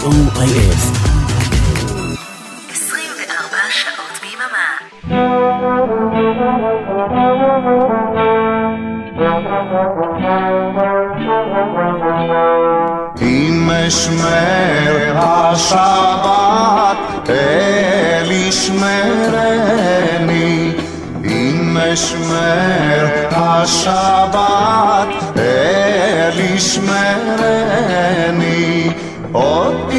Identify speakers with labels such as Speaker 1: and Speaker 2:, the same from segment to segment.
Speaker 1: co.il
Speaker 2: אם אשמר השבת אל ישמרני אם אשמר השבת אל ישמרני אותי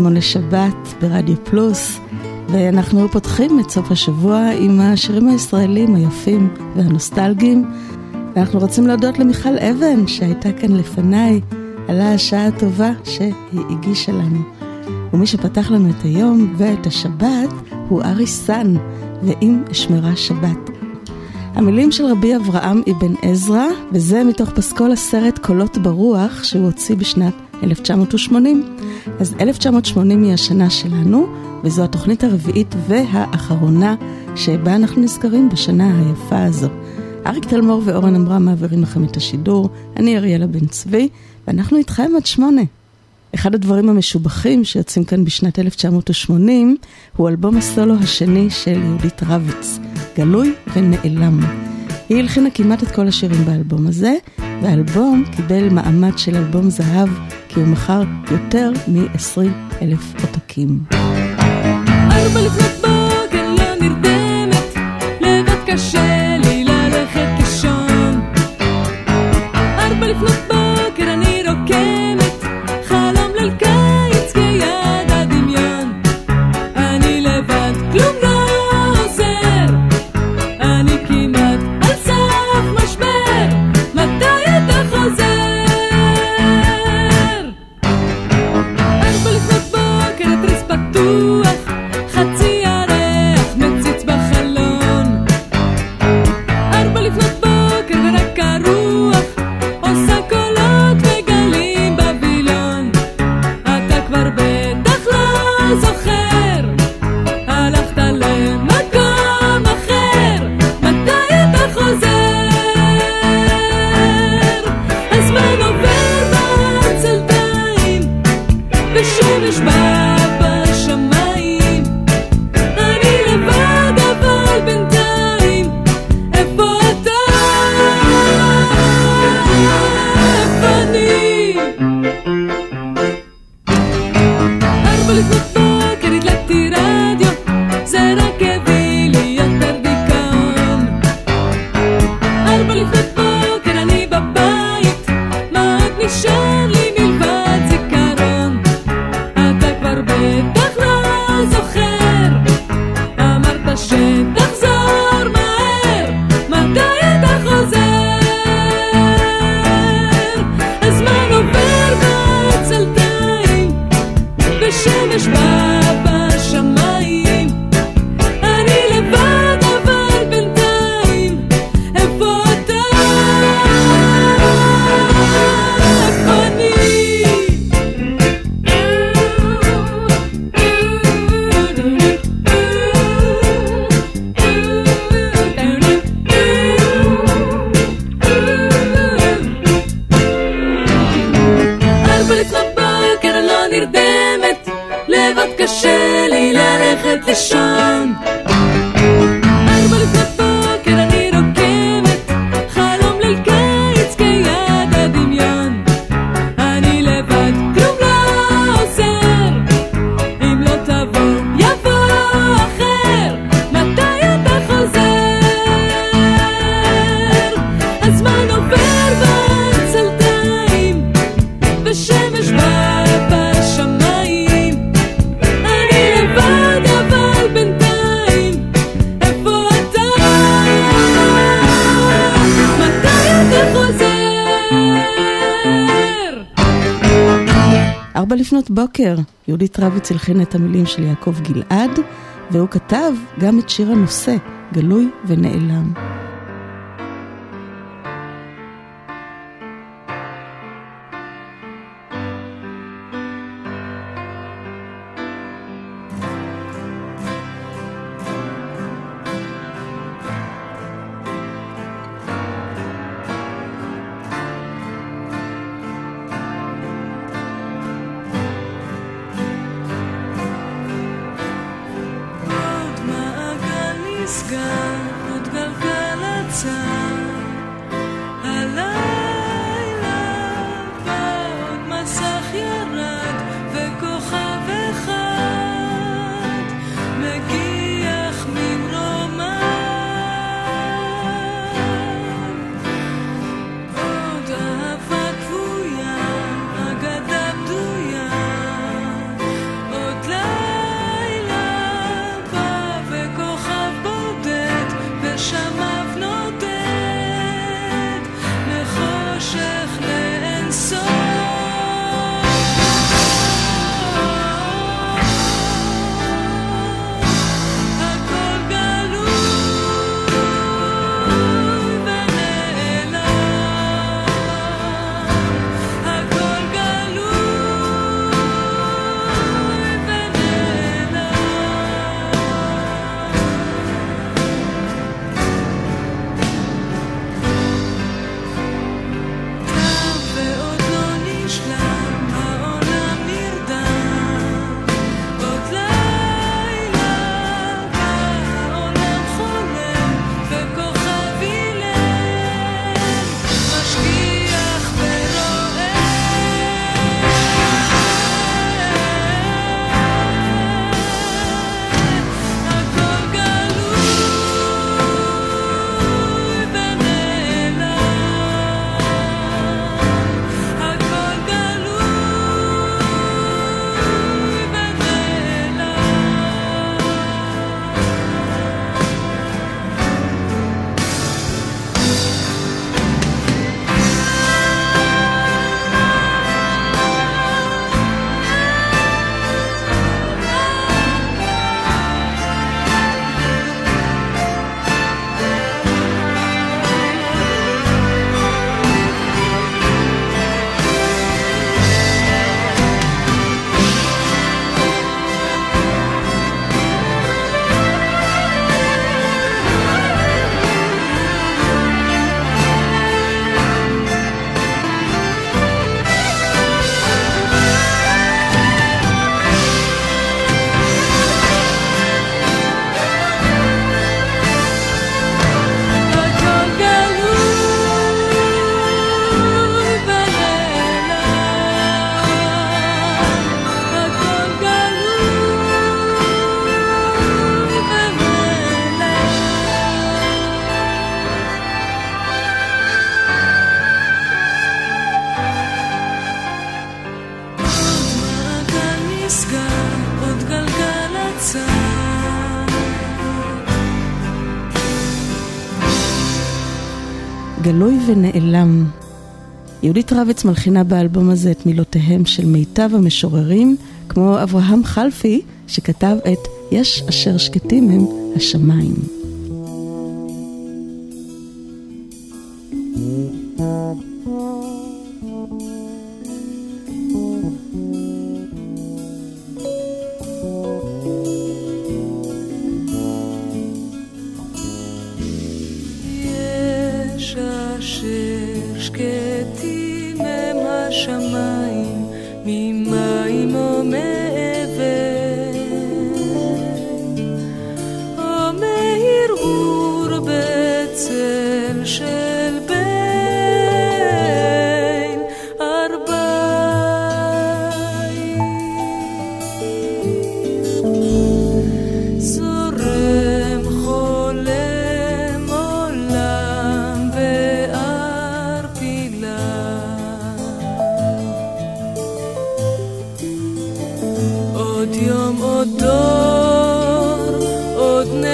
Speaker 3: פזמון לשבת
Speaker 4: ברדיו פלוס, ואנחנו פותחים את סוף השבוע עם השירים הישראלים היפים והנוסטלגיים. ואנחנו רוצים להודות למיכל אבן שהייתה כאן לפניי על השעה הטובה שהיא הגישה לנו. ומי שפתח לנו את היום ואת השבת הוא ארי סאן, ואם אשמרה שבת. המילים של רבי אברהם אבן עזרא, וזה מתוך פסקול הסרט קולות ברוח שהוא הוציא בשנת 1980. אז 1980 היא השנה שלנו, וזו התוכנית הרביעית והאחרונה שבה אנחנו נזכרים בשנה היפה הזו. אריק תלמור ואורן עמרם מעבירים לכם את השידור, אני אריאלה בן צבי, ואנחנו איתכם עד שמונה. אחד הדברים המשובחים שיוצאים כאן בשנת 1980 הוא אלבום הסולו השני של יהודית רביץ, גלוי ונעלם. היא הלחינה כמעט את כל השירים באלבום הזה, והאלבום קיבל מעמד של אלבום זהב כי הוא מכר יותר מ-20 אלף עותקים.
Speaker 5: ארבע לפנות בוקר לא נרדמת, לבד קשה לי ללכת לישון. ארבע לפנות ולפנות בוקר אני לא נרדמת. לבד קשה לי ללכת לישון. בוקר.
Speaker 4: יהודית רביץ הלחין את המילים של יעקב גלעד, והוא כתב גם את שיר הנושא, גלוי ונעלם. גלוי ונעלם. יהודית רביץ מלחינה באלבום הזה את מילותיהם של מיטב המשוררים, כמו אברהם חלפי, שכתב את "יש אשר שקטים הם השמיים".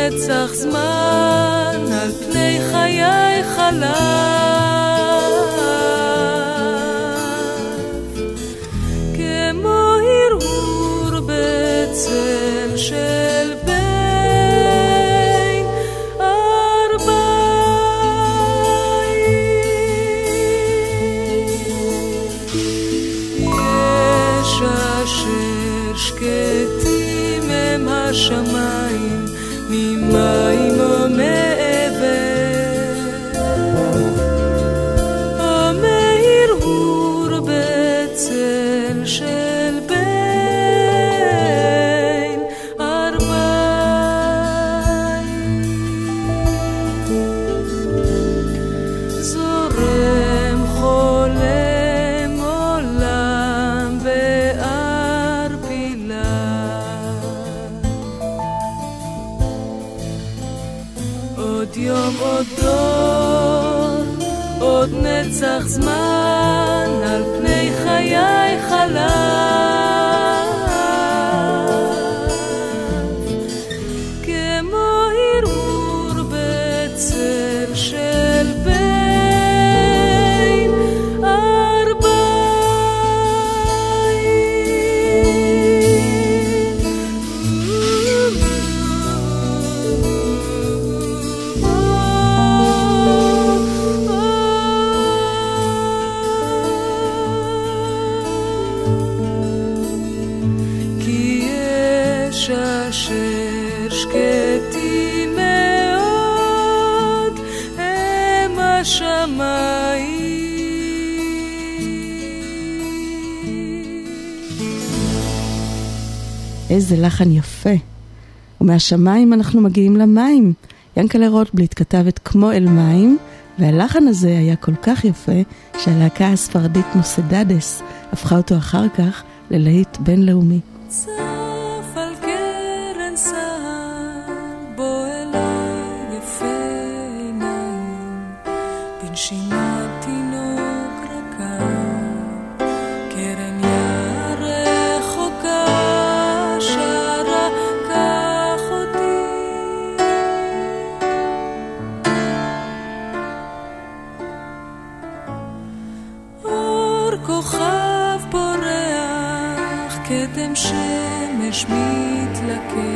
Speaker 5: עוד נצח זמן על פני חיי חלב
Speaker 4: לחן יפה. ומהשמיים אנחנו מגיעים למים. ינקלה רוטבליט כתב את כמו אל מים, והלחן הזה היה כל כך יפה, שהלהקה הספרדית מוסדדס הפכה אותו אחר כך ללהיט בינלאומי.
Speaker 5: צף שמש מתלקח,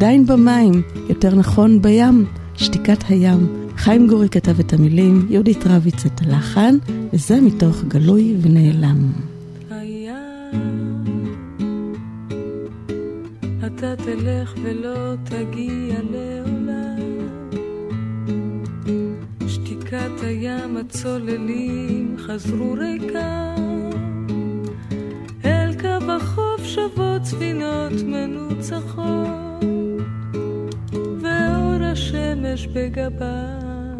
Speaker 4: עדיין במים, יותר נכון בים, שתיקת הים. חיים גורי כתב את המילים, יהודית רביץ את הלחן, וזה מתוך גלוי ונעלם.
Speaker 5: היה אתה תלך ולא תגיע לעולם שתיקת הים הצוללים חזרו ריקם אל קו החוף שוות ספינות מנוצחות השמש בגבם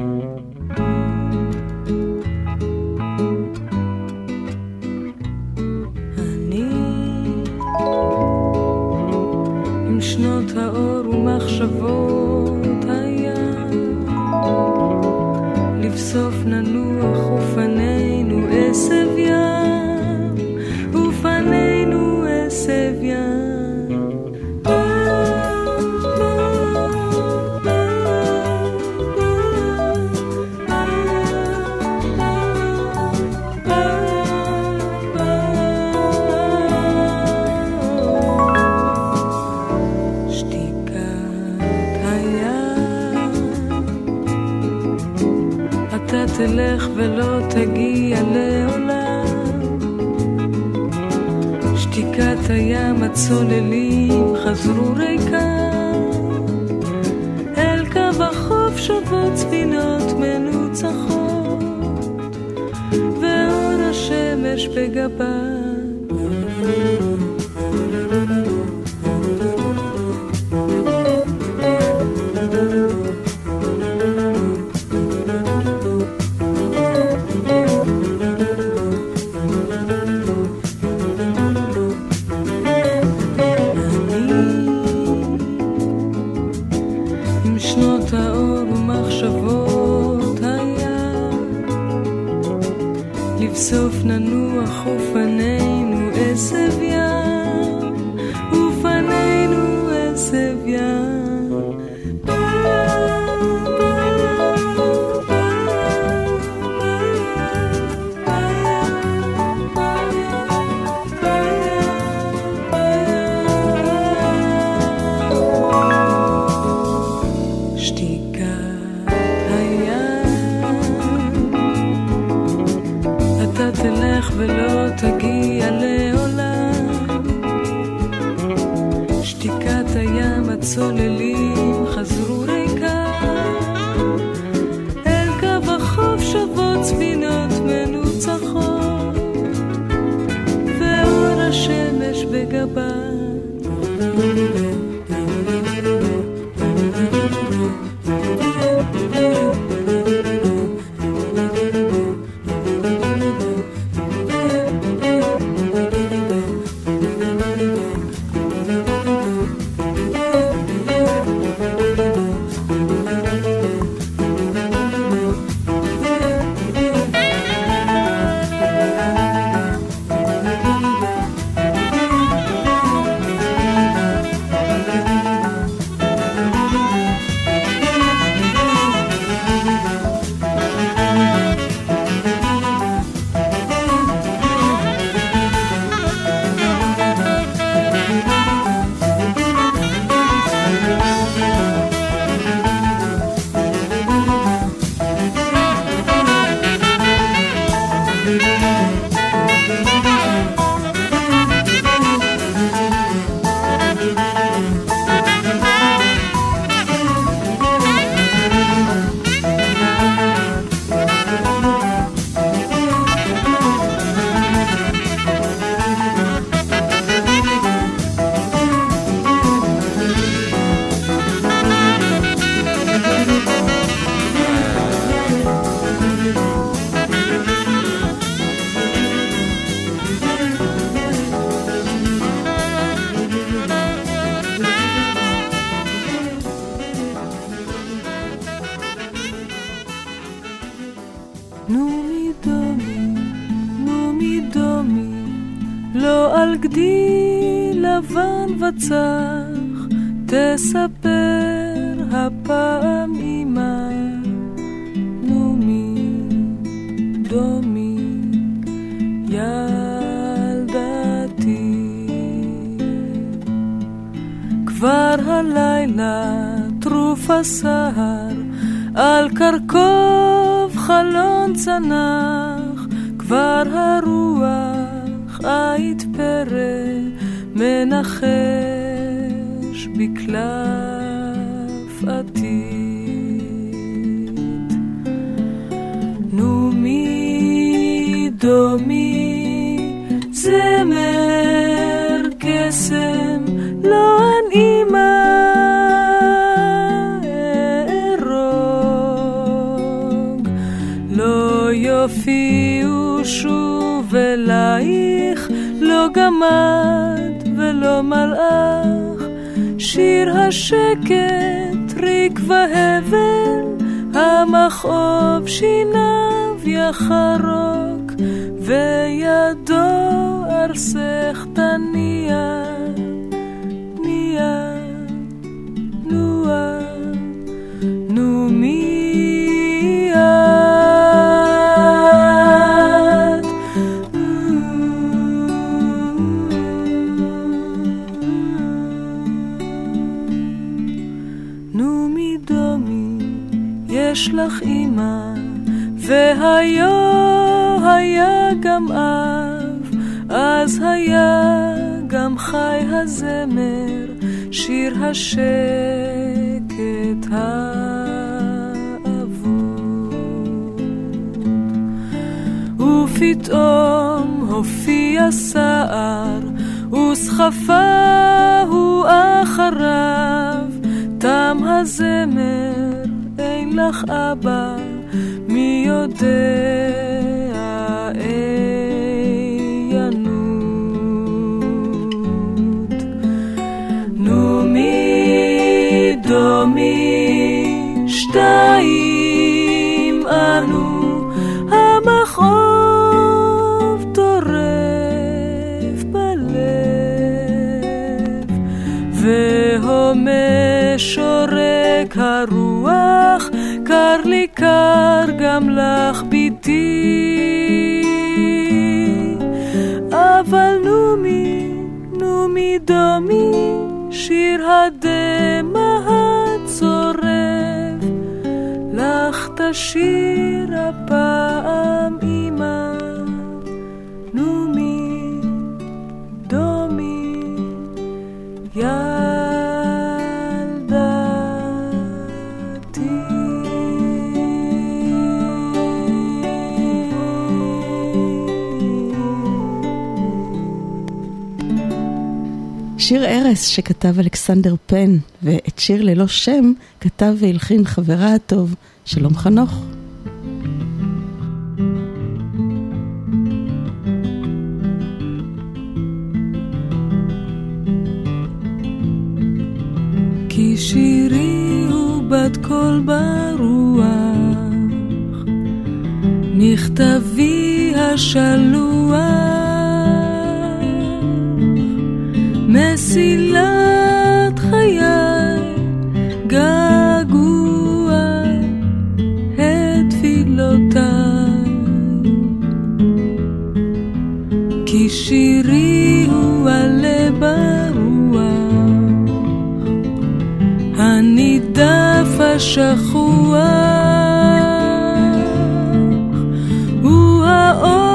Speaker 5: אני עם שנות האור ומחשבות הים לבסוף ננוח ופנינו עשב ים ופנינו עשב ים ולא תגיע לעולם. שתיקת הים הצוללים חזרו ריקם אל קו החוף שוות ספינות מנוצחות. ואור השמש בגבם נו מדומי, נו מדומי, לא על גדי לבן וצח, תספר הפעם אמא. נו מדומי, ילדתי. כבר הלילה טרוף הסהר על קרקוב חלון צנח, כבר הרוח עית פרא מנחש בקלף עתיד. נו מי דומי שוב אלייך לא גמד ולא מלאך. שיר השקט ריק והבל המכאוב שיניו יחרוק וידו ארסך והיה היה גם אב אז היה גם חי הזמר שיר השקט האבוד. ופתאום הופיע סער וסחפה הוא אחריו תם הזמר אין לך אבא יודע איינות נו מי דומי שתיים אנו המכאוב טורף בלב והומה שורק הרוח קר לי גם לך ביתי אבל נו מי נו מי דומי שיר הדמע הצורב לך תשיר הפעם
Speaker 4: שיר ארס שכתב אלכסנדר פן, ואת שיר ללא שם כתב והלחין חברה הטוב, שלום חנוך.
Speaker 5: כי שירי הוא בת קול ברוח, נכתבי השלוח מסילת חיי, געגוע את תפילותיי. כי שירי הוא הלב הרוח, הנידף השחוח, הוא האור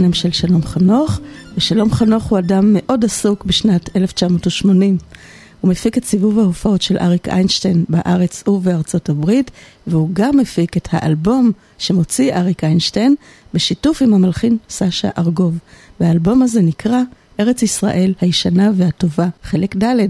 Speaker 4: הם של שלום חנוך, ושלום חנוך הוא אדם מאוד עסוק בשנת 1980. הוא מפיק את סיבוב ההופעות של אריק איינשטיין בארץ ובארצות הברית, והוא גם מפיק את האלבום שמוציא אריק איינשטיין בשיתוף עם המלחין סשה ארגוב. והאלבום הזה נקרא ארץ ישראל הישנה והטובה, חלק ד'.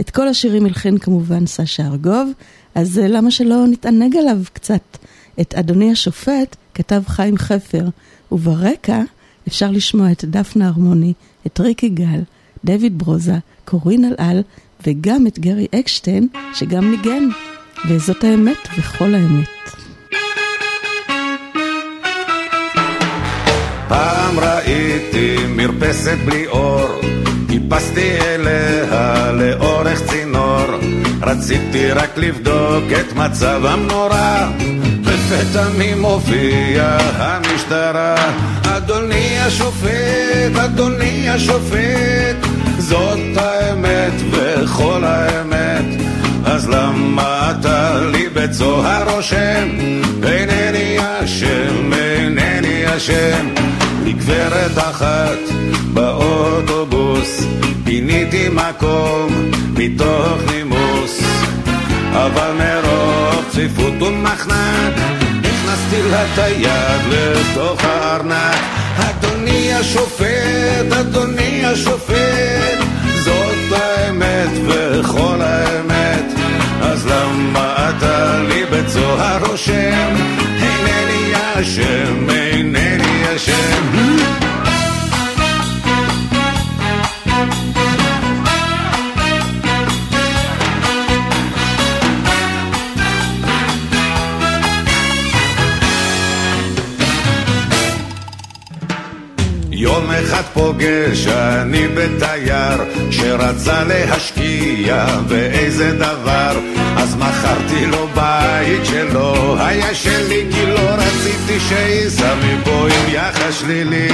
Speaker 4: את כל השירים הלחין כמובן סשה ארגוב, אז למה שלא נתענג עליו קצת? את אדוני השופט כתב חיים חפר, וברקע אפשר לשמוע את דפנה הרמוני, את ריקי גל, דויד ברוזה, קורין אלעל, וגם את גרי אקשטיין, שגם ניגן. וזאת האמת וכל האמת.
Speaker 1: פעם ראיתי מרפסת בלי אור, טיפסתי אליה לאורך צינור, רציתי רק לבדוק את מצב המנורה, לפתע מי מופיע המשטרה, אדוני השופט, אדוני השופט, זאת האמת וכל האמת, אז למה אתה לי בצוהר רושם, אינני אשם, אינני אשם. לגברת אחת באוטובוס פיניתי מקום מתוך נימוס. אבל מרוב צפיפות ומחנק הכנסתי לה את היד לתוך הארנק. אדוני השופט, אדוני השופט זאת האמת וכל האמת. אז למה אתה לי בצוהר רושם? אינני אשם, פוגש אני בתייר שרצה להשקיע באיזה דבר. אז מכרתי לו בית שלא היה שלי כי לא רציתי שייסע מפה עם יחס שלילי.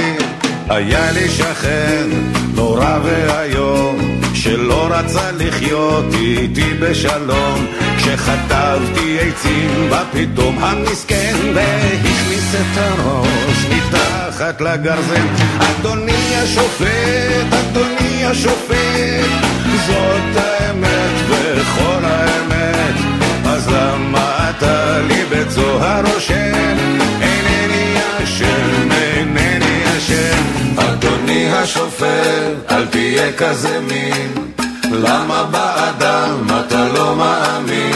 Speaker 1: היה לי שכן נורא ואיום שלא רצה לחיות איתי בשלום כשחטבתי עצים בפתאום המסכן והכניס את הראש מתחת לגרזן. אדוני השופט, אדוני השופט זאת האמת וכל האמת. אז למה אתה לי בצוהר רושם? אינני אשם, אינני אשם. אדוני השופט, אל תהיה כזה מין. למה באדם אתה לא מאמין?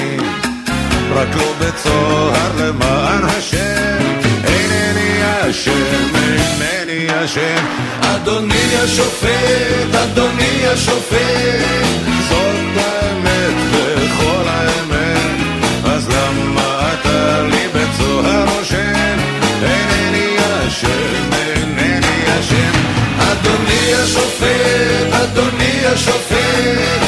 Speaker 1: רק לא בצוהר למען השם. אינני אשם, אינני אשם. אדוני השופט, אדוני השופט. זאת האמת וכל האמת. אז למה אתה לי בצוהר רושם? אינני אשם, אינני אשם. אדוני השופט, אדוני השופט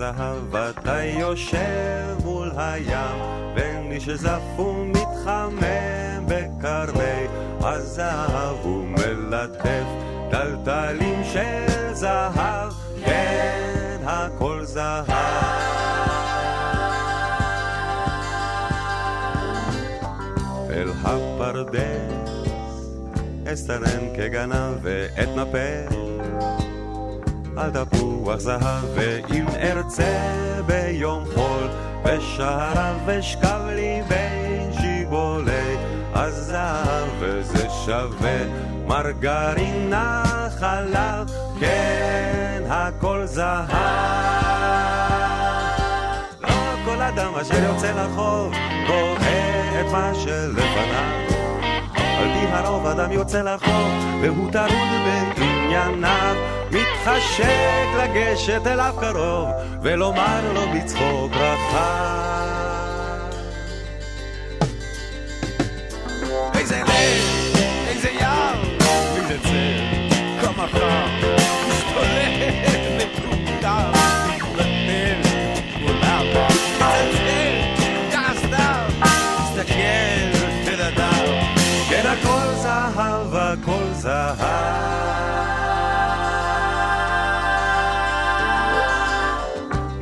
Speaker 6: זהב, אתה יושב מול הים, ומי שזף ומתחמם בקרני הזהב ומלטף טלטלים של זהב, כן, הכל זהב. אל הפרדס אסתנן כגנב ואת נפה על תפוח זהב ואם ארצה ביום חול בשעריו אשכב לי בין שיבולי הזהב וזה שווה מרגרינה חלב כן הכל זהב. לא כל אדם אשר יוצא לרחוב רואה את מה שלפניו על פי הרוב אדם יוצא לרחוב, והוא טרוד בענייניו, מתחשק לגשת אליו קרוב, ולומר לו בצחוק רחב. איזה לב, איזה ים, איזה צל, כמה חם, זהב.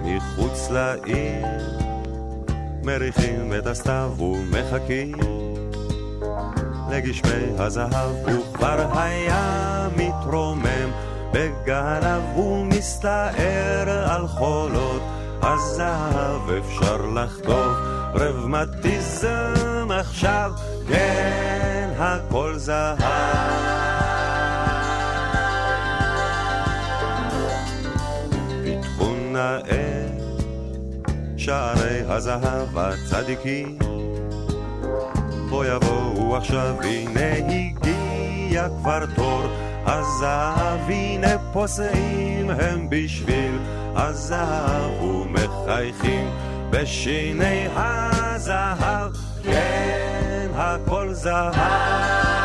Speaker 6: מחוץ לעיר מריחים את הסתיו ומחכים לגשמי הזהב, וכבר היה מתרומם בגנב ומסתער על חולות הזהב אפשר לחטוף רבמטיזם עכשיו, כן, הכל זהב. נאה שערי הזהב הצדיקים, בוא יבואו עכשיו, הנה הגיע כבר תור. הזהב, הנה פוסעים הם בשביל הזהב ומחייכים בשיני הזהב, כן, הכל זהב.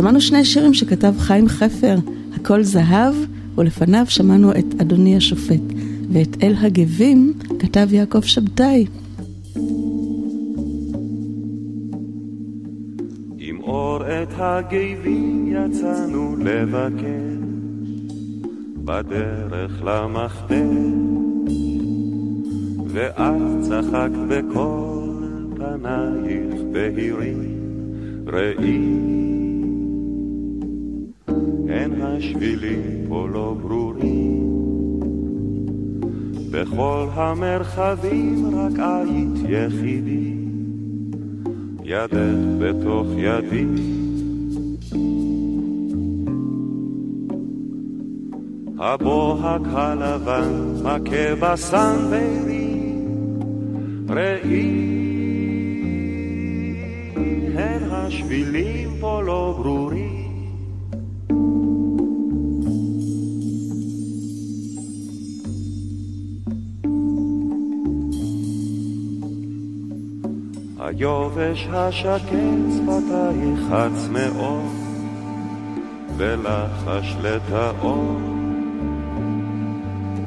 Speaker 4: שמענו שני שירים שכתב חיים חפר, הכל זהב, ולפניו שמענו את אדוני השופט, ואת אל הגבים כתב יעקב שבתאי.
Speaker 6: עם אור את הגבים יצאנו לבקר בדרך למחתר ואת צחקת בכל פנייך בהירים ראי השבילים פה לא ברורים. בכל המרחבים רק היית יחידי. ידך בתוך ידי. הבוהק הלבן מכה בסנוורים, ראי הן השבילים היובש השקט שפתייך הצמאות בלחש לטאות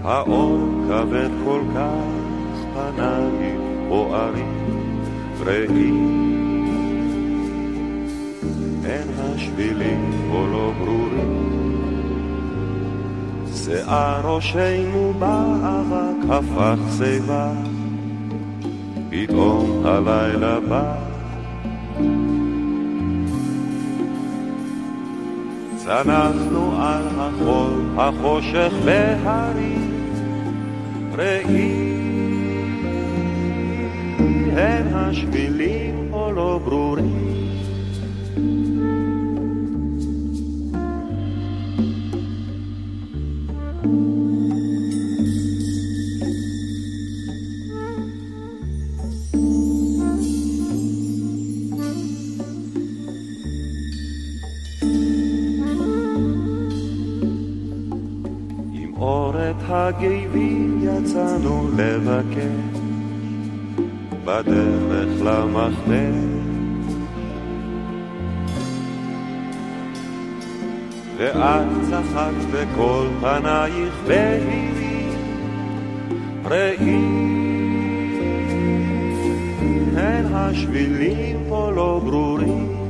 Speaker 6: האור כבד כל כך פנייך בוערים ראי אין השבילים פה לא ברורים. שיער ראשנו באבק הפך שיבה פתאום הלילה בא. צנחנו על החול, החושך בהרים, ראי הן השבילים או לא ברורים. לבקר בדרך למחנה. ואת צחקת בכל פנייך בהירים, ראי, הן השבילים פה לא ברורים.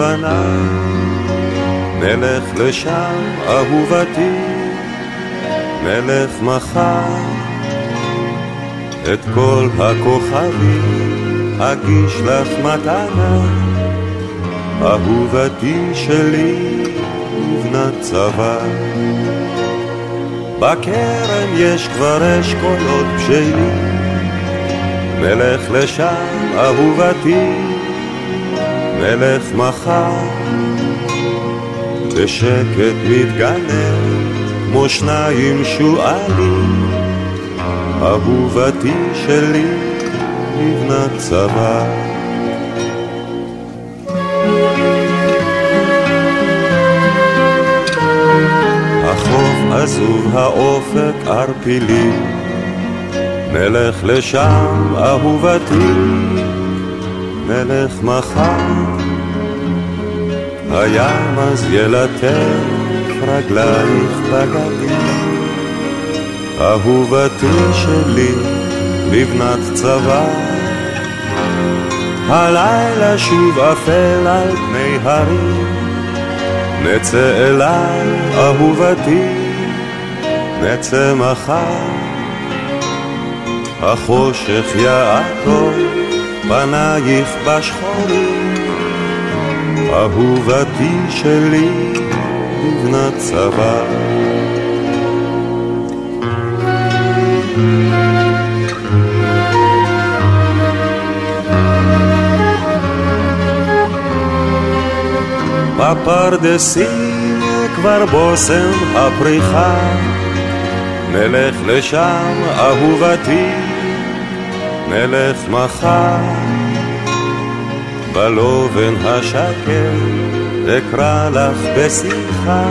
Speaker 6: הלבנה, נלך לשם אהובתי, נלך מחר, את כל הכוכבים אגיש לך מתנה, אהובתי שלי ובנת צבא. בכרם יש כבר אשכולות בשלים, נלך לשם אהובתי, מלך מחר, בשקט מתגנב כמו שניים שועלים, אהובתי שלי לבנת צבא. החוף עזוב האופק ערפילי, נלך לשם אהובתי מלך מחר, הים אז ילטף רגלייך בגלים. אהובתי שלי, לבנת צבא, הלילה שוב אפל על פני הרים, נצא אליי, אהובתי, נצא מחר, החושך יעקב פנייך בשחורים, אהובתי שלי, לבנת צבא. בפרדסים כבר בושם הפריחה, נלך לשם אהובתי נלך מחר, בלובן השקר אקרא לך בשיחה,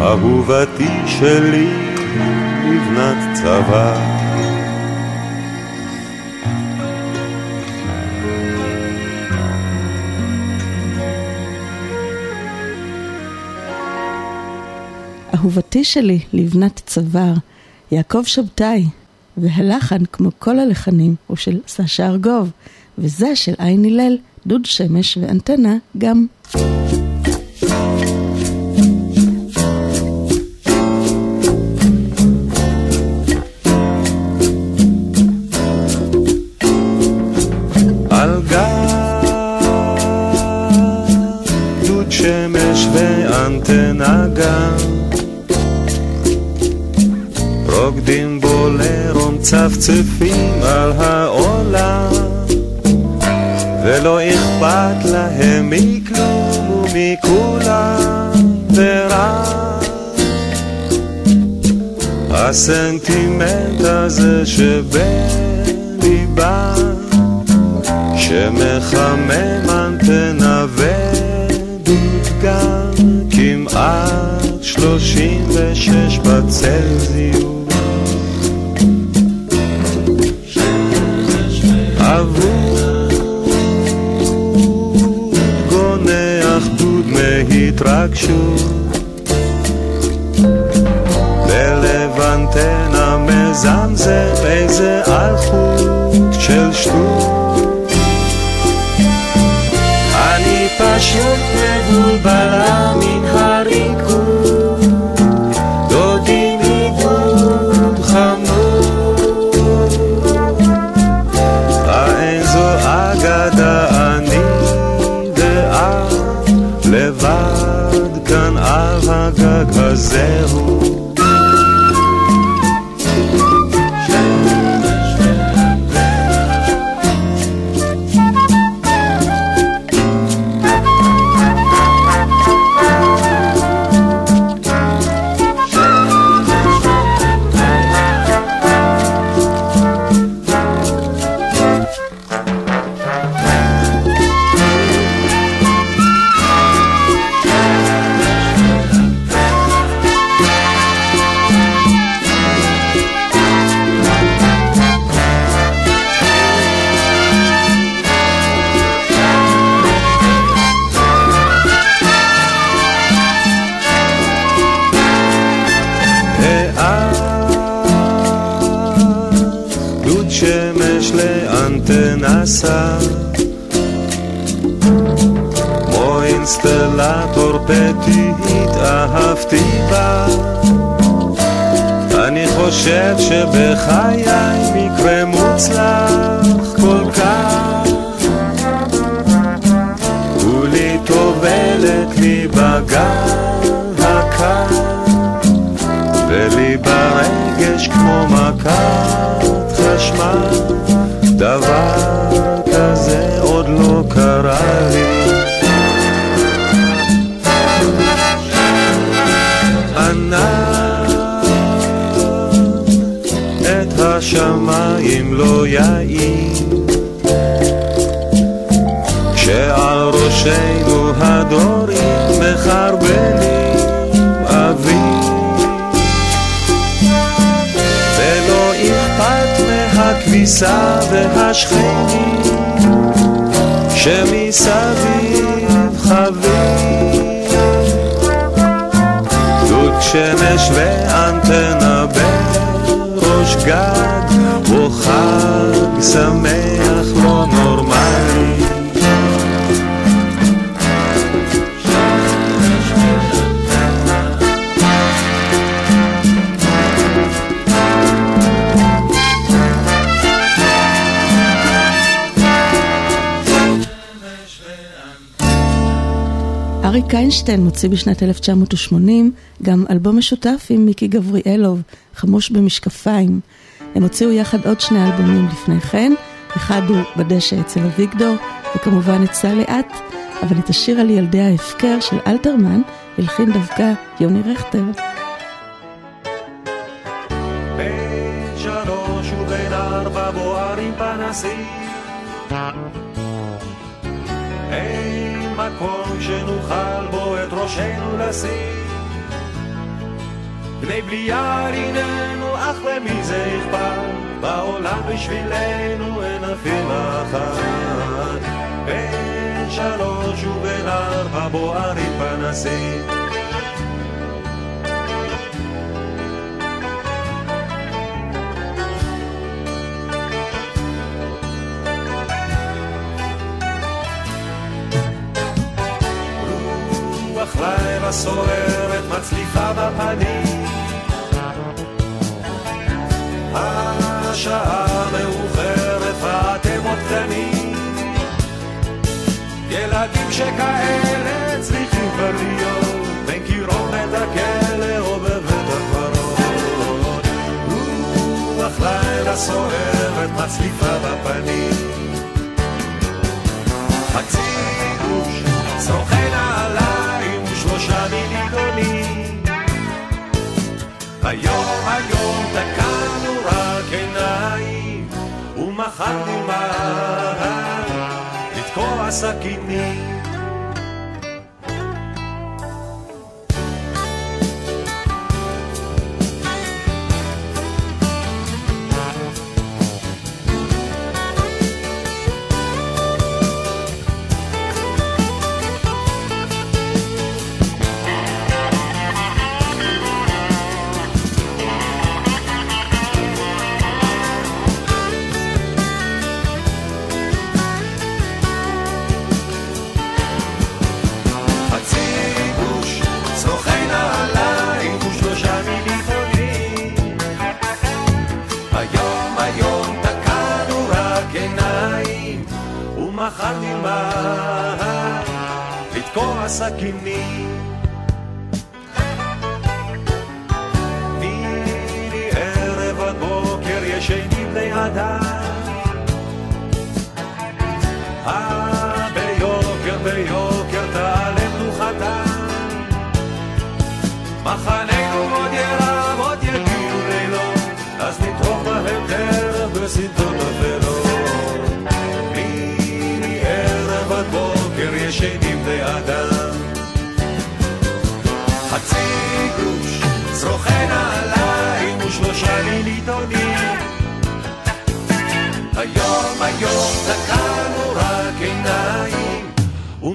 Speaker 6: אהובתי שלי לבנת צבא.
Speaker 4: אהובתי שלי, לבנת צוואר, יעקב שבתאי, והלחן, כמו כל הלחנים, הוא של סשה ארגוב, וזה של עין הלל, דוד שמש ואנטנה גם.
Speaker 6: בולרום צפצפים על העולם ולא אכפת להם מכלום ומכולם ורק הסנטימנט הזה שבליבה שמחמם אנטנה ודודגם כמעט שלושים ושש בצלזיוס התרגשות בלב אנטנה מזמזם איזה אלחוט של שטות. אני פשוט מבולבלה מן הריקוד zero. בה אני חושב שבחיי מקרה מוצלח כל כך. כולי טובלת לי בגל הקר ולי ברגש כמו מכת חשמל. דבר כזה עוד לא קרה לי השמיים לא יאיר כשעל ראשנו הדורים מחרבנים אוויר. ולא אכפת מהכביסה והשכנים שמסביב דוד שמש ואנטנה בראש גג חג שמח לא נורמלי
Speaker 4: אריק איינשטיין מוציא בשנת 1980 גם אלבום משותף עם מיקי גבריאלוב, חמוש במשקפיים. הם הוציאו יחד עוד שני אלבומים לפני כן, אחד הוא בדשא אצל אביגדור, וכמובן את סע לאט, אבל את השיר על ילדי ההפקר של אלתרמן הלחין דווקא יוני רכטר.
Speaker 6: אין מקום שנוכל בו את ראשנו לשים. בני בליעל הננו, אך למי זה אכפת? בעולם בשבילנו אין אפילו אחת. בין שלוש ובין ארבע בוערים פנסים. רוח לילה סוערת מצליחה בפנים השעה מאוחרת ואתם עוד קטנים. ילדים שכאלה צריכים כבר להיות בין קירות בית הכלא או בבית הקברות. רוח לילה סוערת מצליפה בפנים. חצי גוש צורכי נעליים ושלושה מיליגונים. היום היום תקענו ומחר נלמד לתקוע סכינים נלמד לתקוע סכינים מערב עד בוקר ישנים בני אדם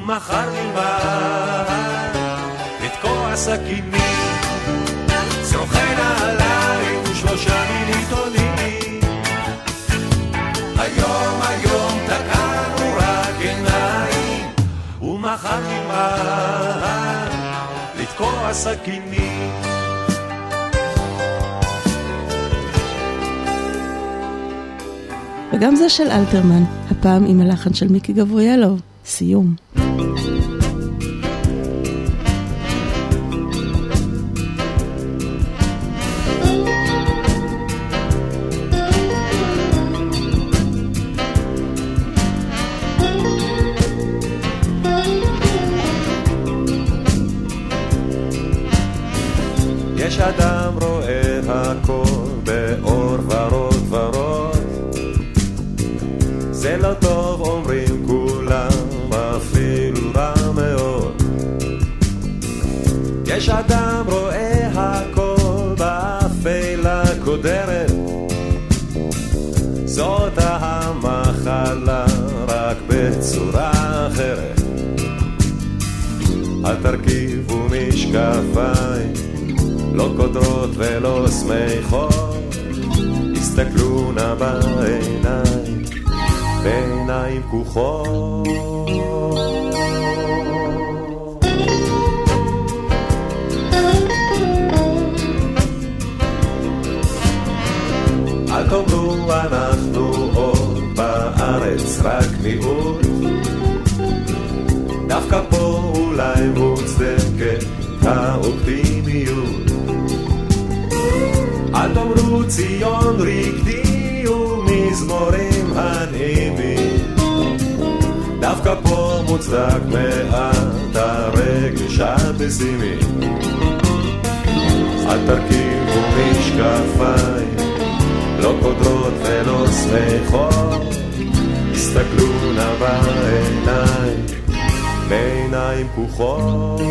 Speaker 6: ומחר נלמד לתקוע סכינים צרוכי נעליים ושלושה מיליטונים היום היום תקענו רק עיניים ומחר נלמד לתקוע סכינים
Speaker 4: וגם זה של אלתרמן, הפעם עם הלחן של מיקי גבריאלוב, סיום.
Speaker 6: יש משקפיים לא קודרות ולא שמחות, הסתכלו נא בעיניים, בעיניים פקוחות. אל תאמרו אנחנו עוד בארץ רק מיעוט, האופטימיות. אל תאמרו ציון רקדי ומזמורים הנעימים דווקא פה מוצדק מעט הרגש הפסימי אל תרכיבו משקפיים לא קודרות ולא שמחות הסתכלו נא בעיניים בעיניים פקוחות.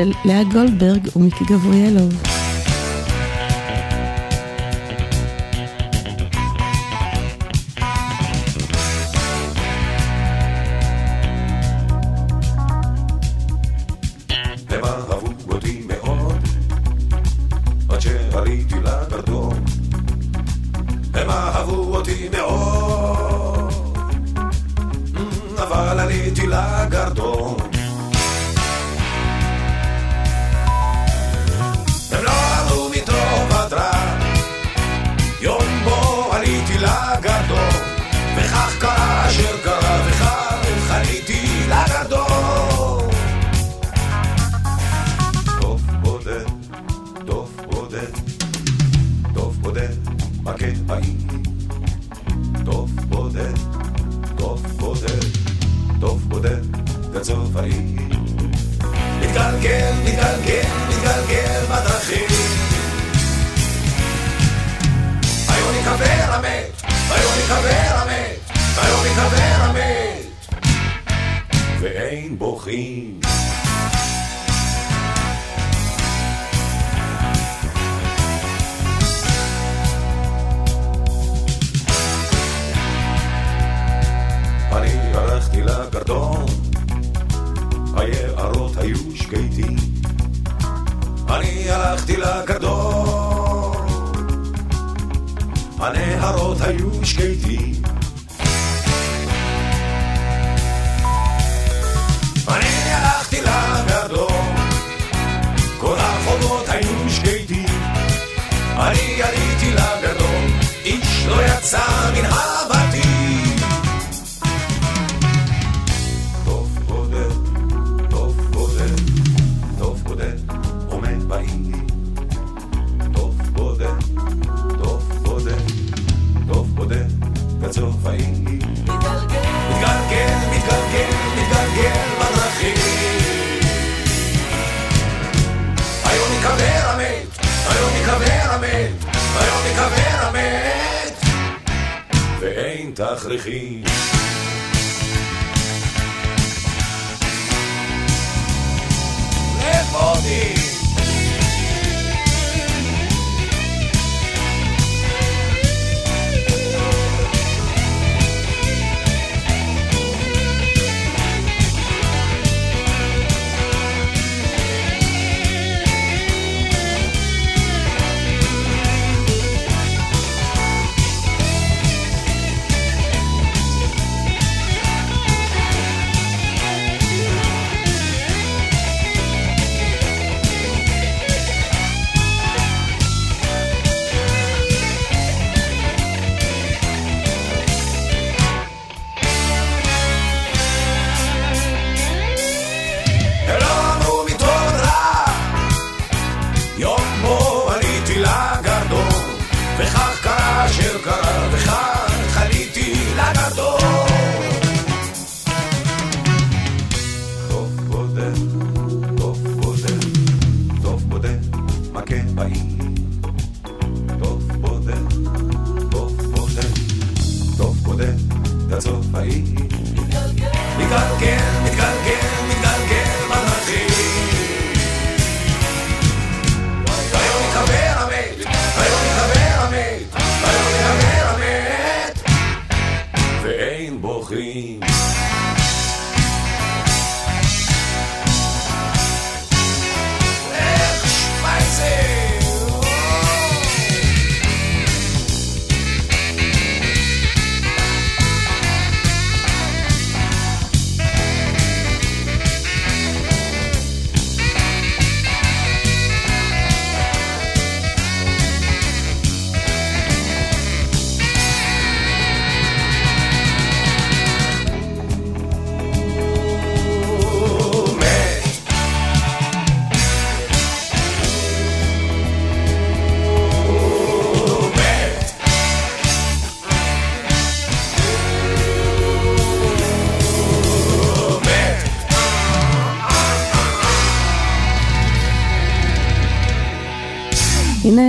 Speaker 6: של
Speaker 4: לאה גולדברג ומיקי גבריאלוב.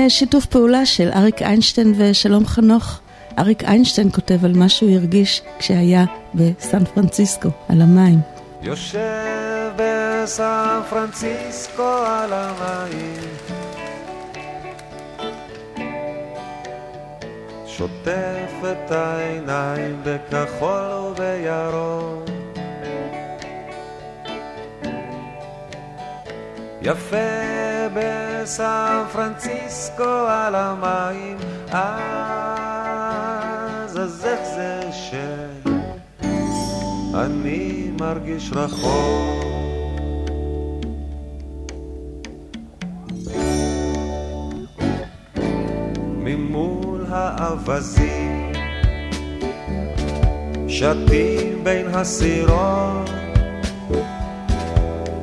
Speaker 4: שיתוף פעולה של אריק איינשטיין ושלום חנוך. אריק איינשטיין כותב על מה שהוא הרגיש כשהיה בסן פרנסיסקו, על המים.
Speaker 6: יושב בסן פרנסיסקו על המים שוטף את העיניים בכחול ובירוק יפה בסן פרנסיסקו על המים אז אז איך זה שאני מרגיש רחוק ממול האווזים שתים בין הסירות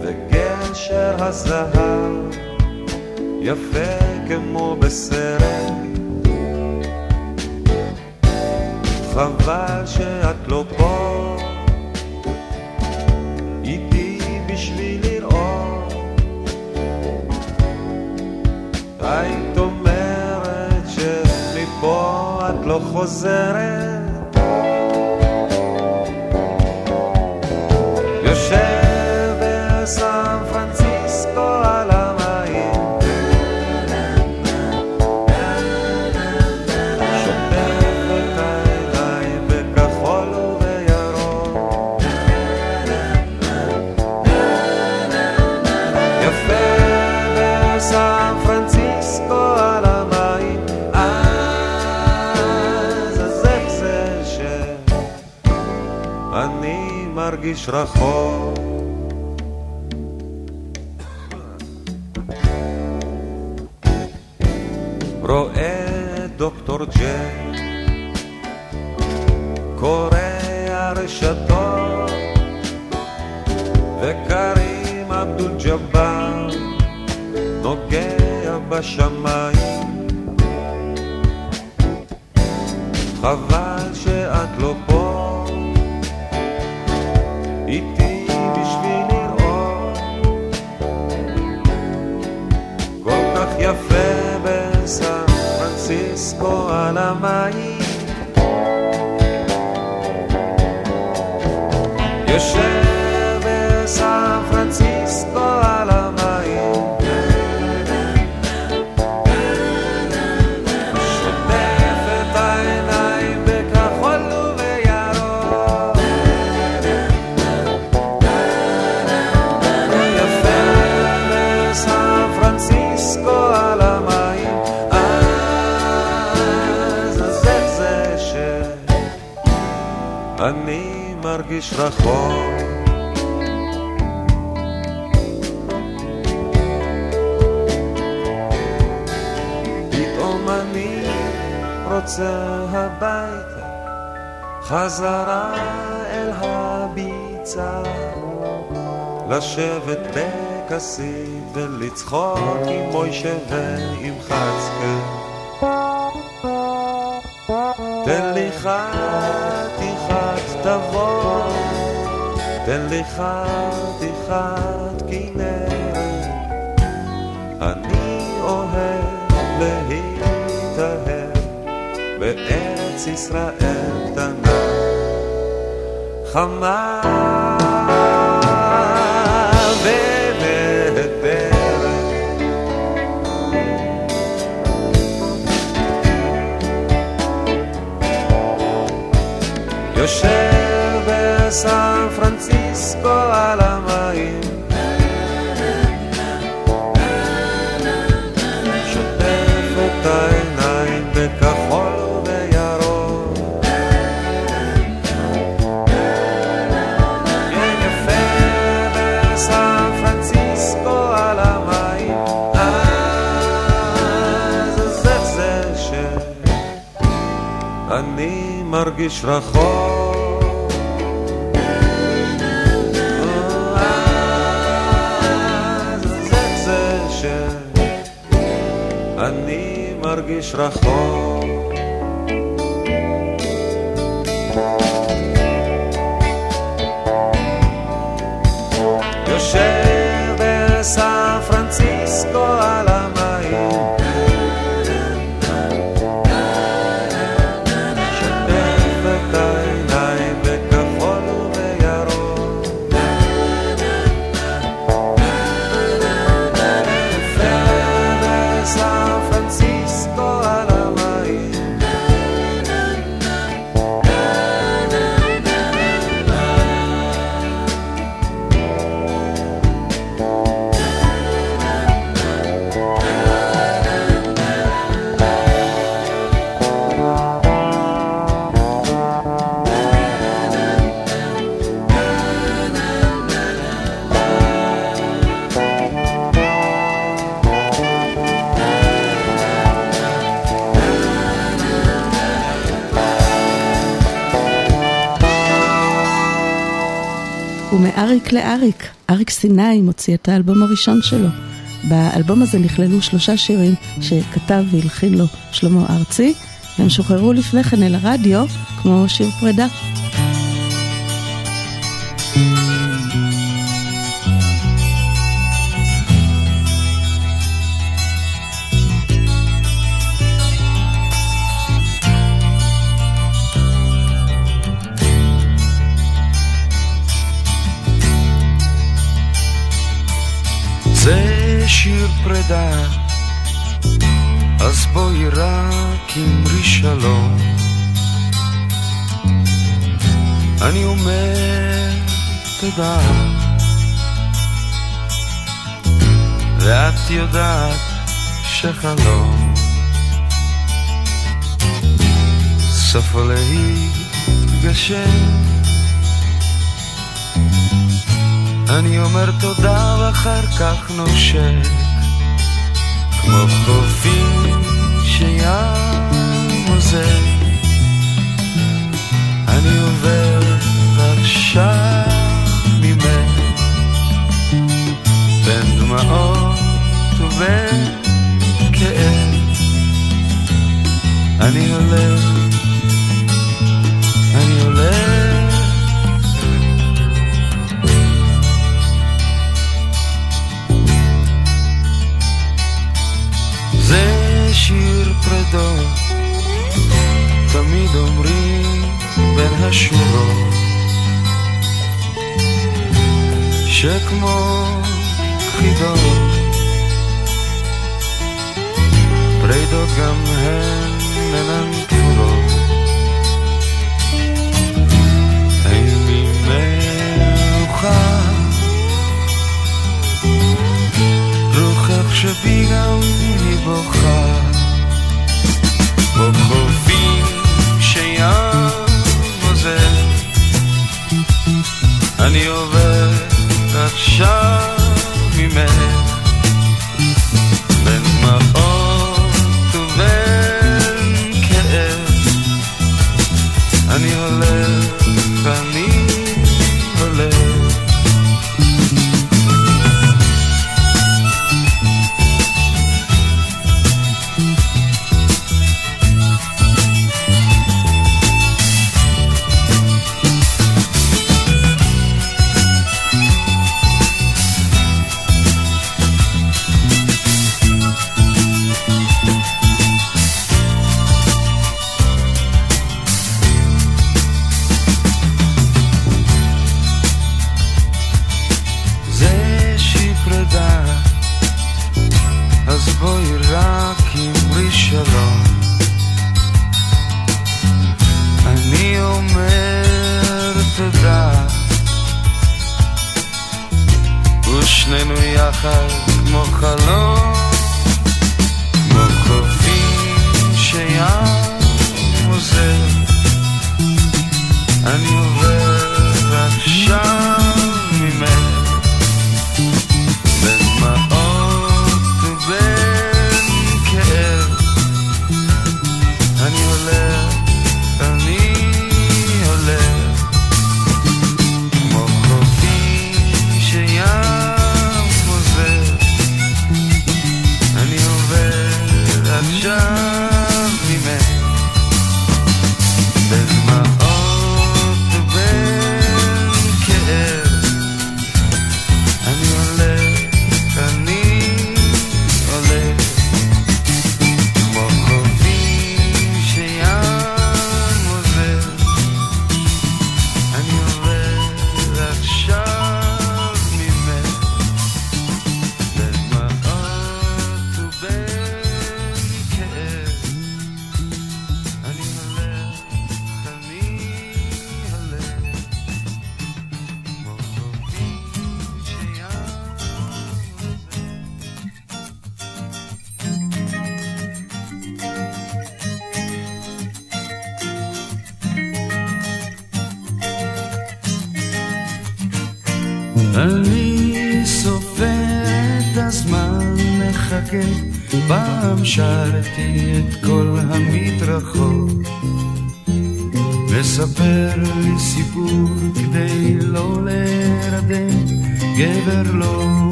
Speaker 6: וגשר הזהב יפה כמו בסרט. חבל שאת לא פה. איתי בשביל לראות. היית אומרת שמפה את לא חוזרת מרגיש רחוק רואה דוקטור ג'ק קורא הרשתות וקרים אבדול ג'באר נוגע בשמיים מרגיש רחוק פתאום אני רוצה הביתה, חזרה אל הביצה, לשבת בכסית ולצחוק עם מוישה ועם חצקה. תן לי חתיכת תבוא, תן לי חתיכת כנרת, אני אוהב להתאהב בארץ ישראל קטנה, חמה. יושב בסן פרנסיסקו על המים שוטף את העיניים בכחול ובירוק כן יפה בסן פרנסיסקו על המים אז איך זה שאני מרגיש רחוק רחוק
Speaker 7: לאריק, אריק סיני מוציא את האלבום הראשון שלו. באלבום הזה נכללו שלושה שירים שכתב והלחין לו שלמה ארצי, והם שוחררו לפני כן אל הרדיו, כמו שיר פרידה.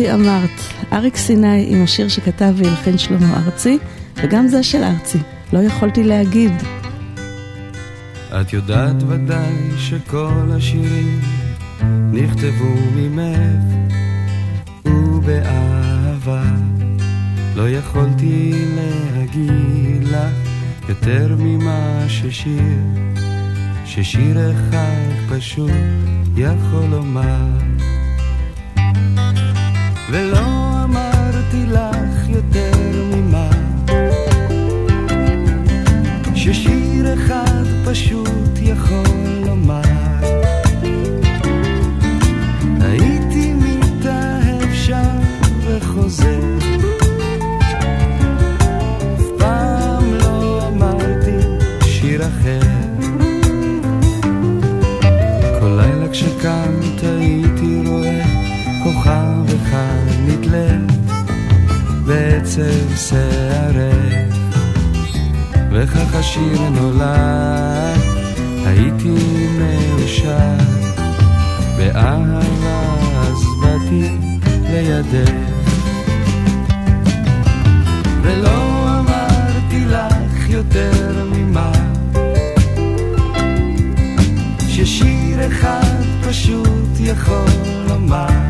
Speaker 7: אותי אמרת,
Speaker 4: אריק סיני עם השיר שכתב והלחין שלמה ארצי, וגם זה של ארצי, לא יכולתי להגיד.
Speaker 7: את יודעת ודאי שכל השירים נכתבו ממך ובאהבה לא יכולתי להגיד לך יותר ממה ששיר ששיר אחד פשוט יכול לומר ולא אמרתי לך יותר ממה. ששיר אחד פשוט יכול בעצב שערך וכך השיר נולד, הייתי מאושר. באהבה אז באתי לידך. ולא אמרתי לך יותר ממה. ששיר אחד פשוט יכול לומר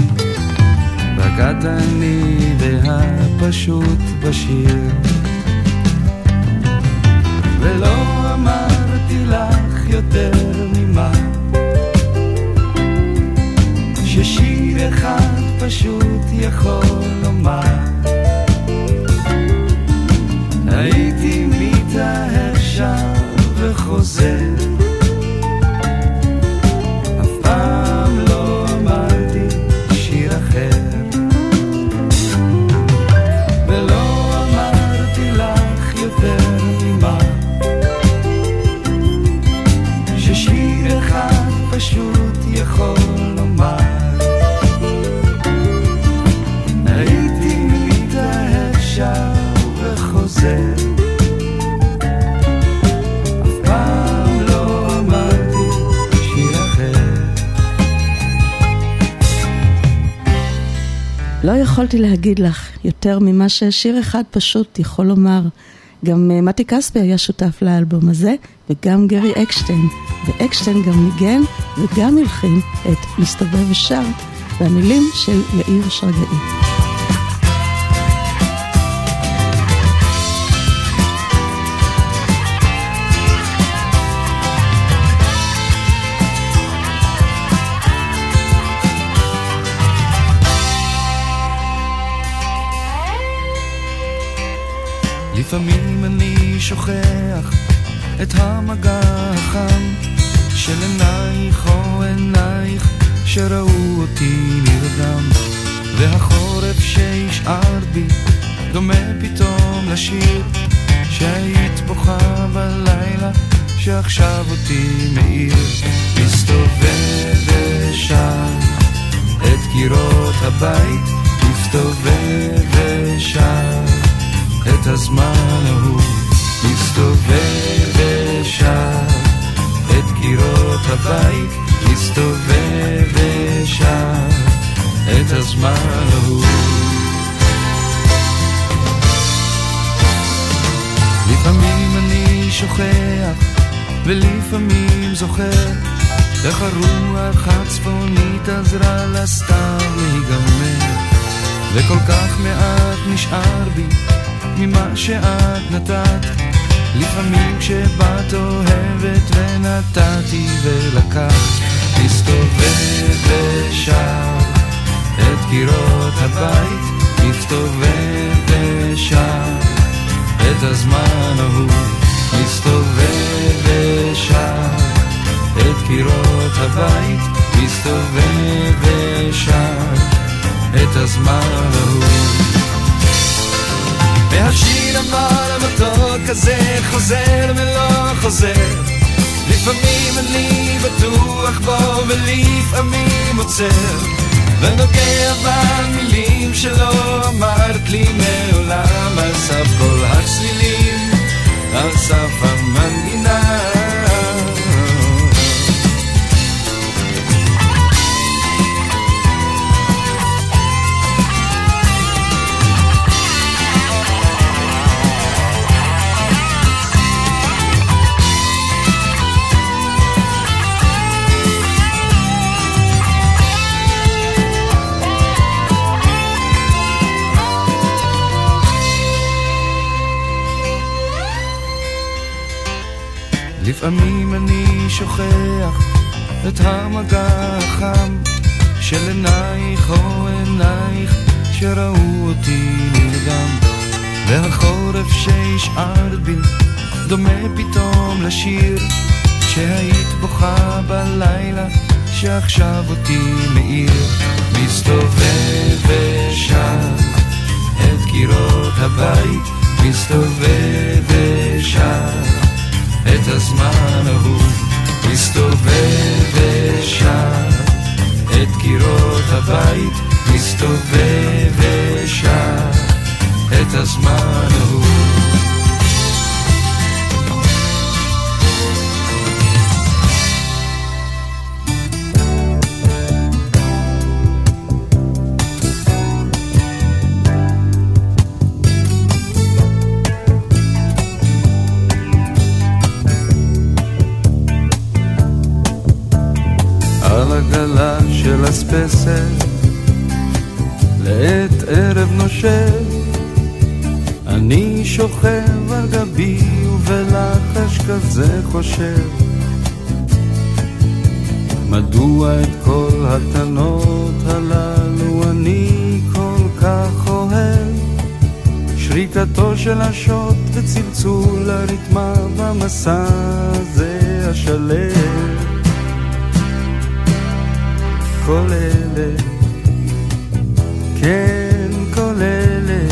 Speaker 7: את אני והפשוט בשיר. ולא אמרתי לך יותר ממה. ששיר אחד פשוט יכול לומר. הייתי מתאהב שם וחוזר
Speaker 4: יכולתי להגיד לך יותר ממה ששיר אחד פשוט יכול לומר. גם אה, מתי כספי היה שותף לאלבום הזה, וגם גרי אקשטיין. ואקשטיין גם ניגן וגם הלחין את מסתובב ושר, והמילים של יאיר שרגאי.
Speaker 7: לפעמים אני שוכח את המגע החם של עינייך או עינייך שראו אותי נרדם והחורף שהשארת בי דומה פתאום לשיר שהיית בוכה בלילה שעכשיו אותי מאיר. מסתובב ושר את קירות הבית מסתובב ושר את הזמן ההוא מסתובב ושר את קירות הבית מסתובב ושר את הזמן ההוא. לפעמים אני שוכח ולפעמים זוכר איך הרוח הצפונית עזרה לסתיו להיגמר וכל כך מעט נשאר בי ממה שאת נתת. לפעמים כשבאת אוהבת ונתתי ולקחת. מסתובב ושר את קירות הבית. מסתובב ושר את הזמן ההוא. מסתובב ושר את קירות הבית. מסתובב ושר את הזמן ההוא והשיר אמר המתוק הזה חוזר ולא חוזר. לפעמים אני בטוח בו ולפעמים עוצר. ונוגע במילים שלא אמרת לי מעולם. על סף כל הצלילים על סף המנגינה לפעמים אני שוכח את המגע החם של עינייך או עינייך שראו אותי נרדם והחורף שהשארת בי דומה פתאום לשיר שהיית בוכה בלילה שעכשיו אותי מאיר. מסתובב ושר את קירות הבית מסתובב ושר את הזמן ההוא מסתובב ושר את קירות הבית מסתובב ושר את הזמן ההוא אספסת לעת ערב נושב אני שוכב על גבי ובלחש כזה חושב. מדוע את כל התנות הללו אני כל כך אוהב? שריקתו של השוט וצלצול הריתמה במסע הזה השלם כל אלה, כן כל אלה,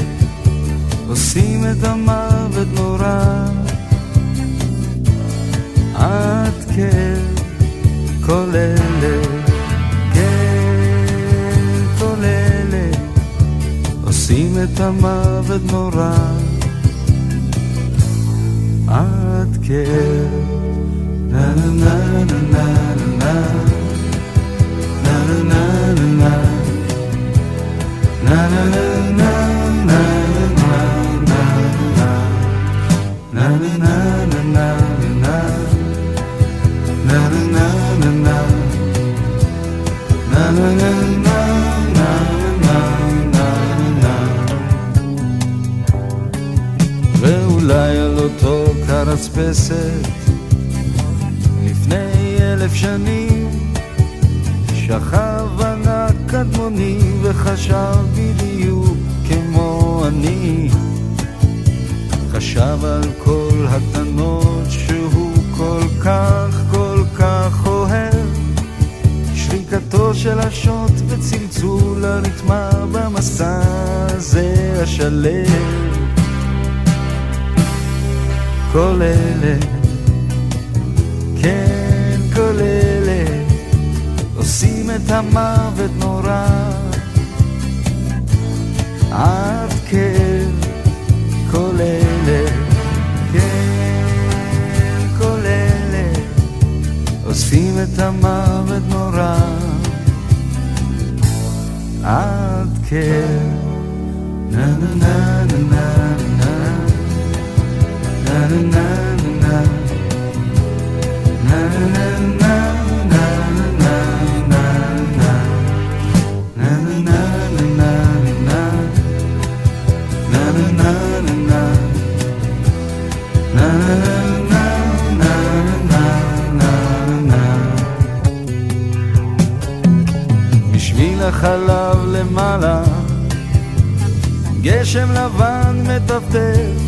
Speaker 7: עושים את המוות נורא. עד כן כל אלה, כן כל אלה, עושים את המוות נורא. עד כן, na na na na na na ואולי על אותו קרצפסת לפני אלף שנים. שכב ענק קדמוני וחשב בדיוק כמו אני. חשב על כל הקטנות שהוא כל כך כל כך אוהב. שריקתו של השוט וצלצול הרתמה במסע הזה השלם. כל אלה, את המוות נורא עד כן כל אלה, כן כל אלה עושים את המוות נורא עד כן na na na na na na na na na na למעלה. גשם לבן מטפטף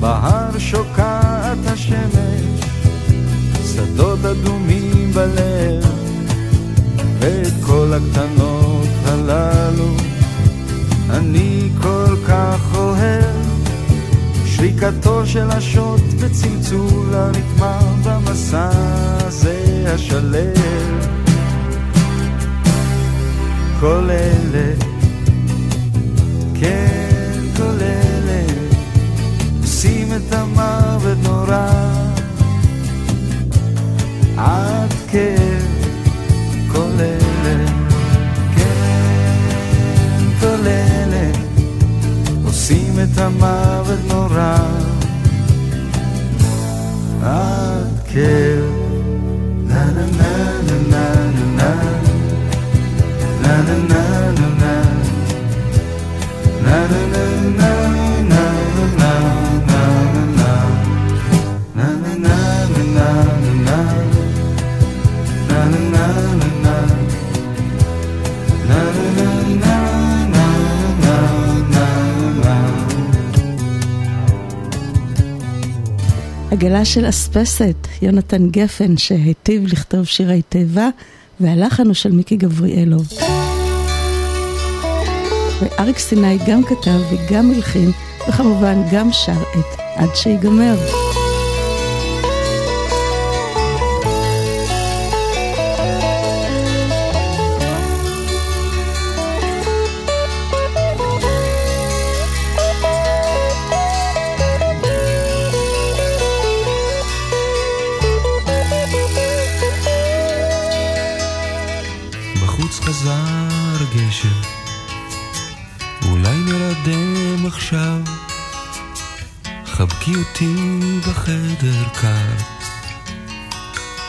Speaker 7: בהר שוקעת השמש שדות אדומים בלב ואת כל הקטנות הללו אני כל כך אוהב. שריקתו של השוט וצלצול הרתמה במסע הזה השלב כל אלה, כן כל אלה עושים את המוות נורא עד כן כל אלה, כן כל אלה עושים את המוות נורא עד כן
Speaker 4: עגלה של אספסת, יונתן גפן, שהיטיב לכתוב שירי תיבה, והלחן הוא של מיקי גבריאלוב. ואריק סיני גם כתב וגם הלחין, וכמובן גם שר את עד שיגמר.
Speaker 7: בחוץ חזר גשם, אולי נרדם עכשיו. חבקי אותי בחדר קר,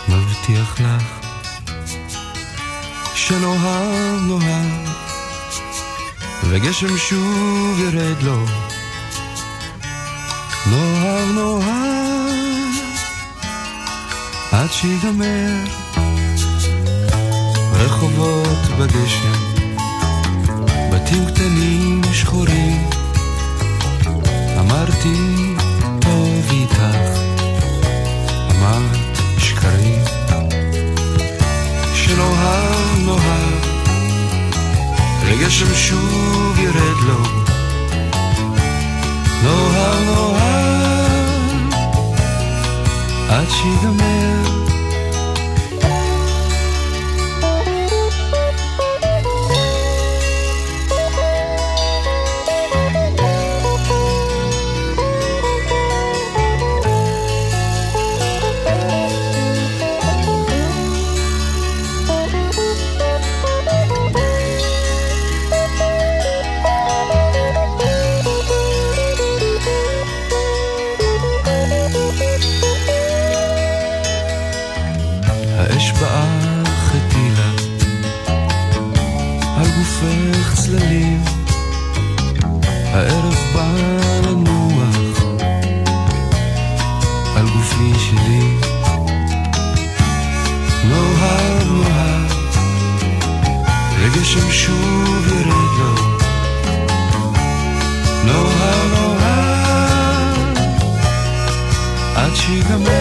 Speaker 7: מבטיח לך שנאהב נאהב, וגשם שוב ירד לו. נאהב נאהב, עד שיגמר. רחובות בגשם, בתים קטנים שחורים. אמרתי, טוב איתך, אמרת שקרים. שנאהב נאהב, וגשם שוב ירד לו. נאהב נאהב, עד שיגמר. צללים, הערב בא לנוח על גופי שלי. נוהר נוהר, רגשם שוב ירד לו. נוהר נוהר, עד שיגמר.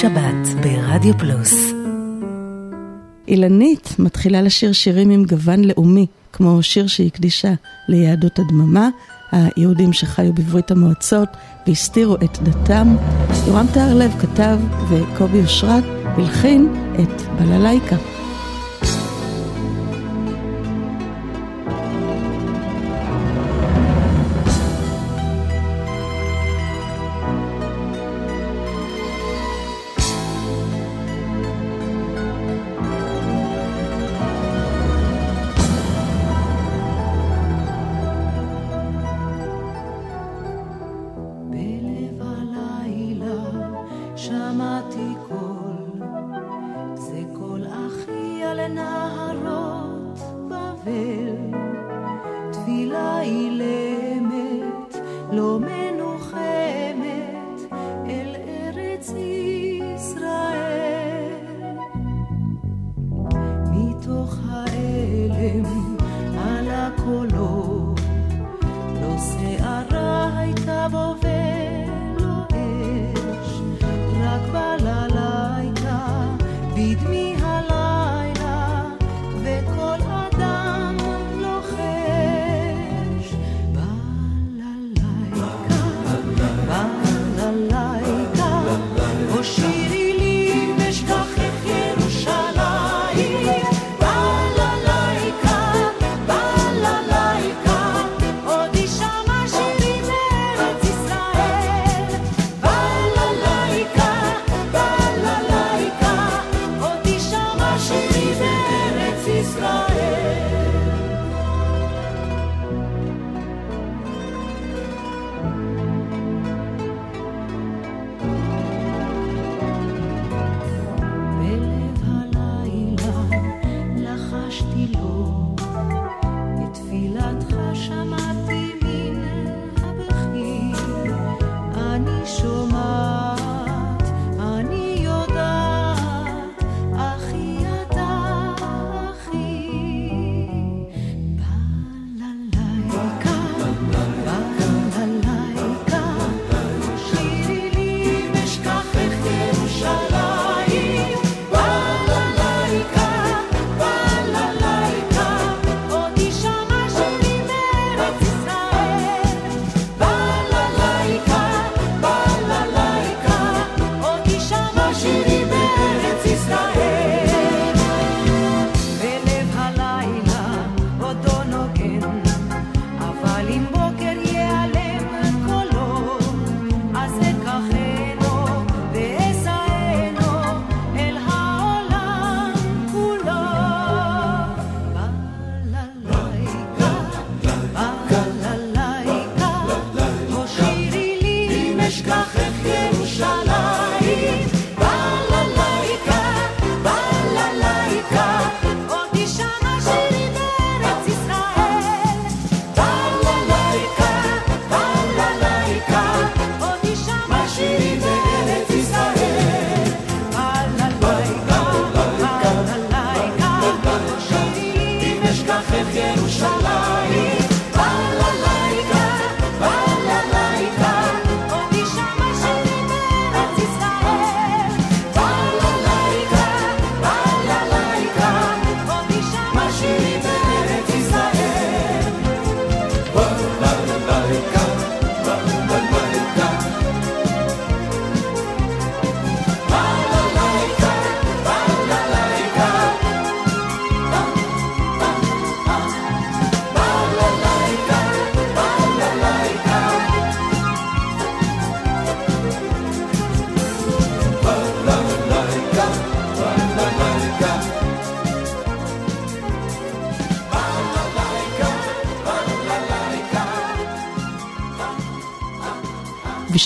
Speaker 3: לשבת ברדיו פלוס.
Speaker 8: אילנית מתחילה לשיר שירים עם גוון לאומי, כמו שיר שהיא הקדישה ליהדות הדממה, היהודים שחיו בברית המועצות והסתירו את דתם. יורם טהרלב כתב וקובי אושרת הלחין את בללייקה.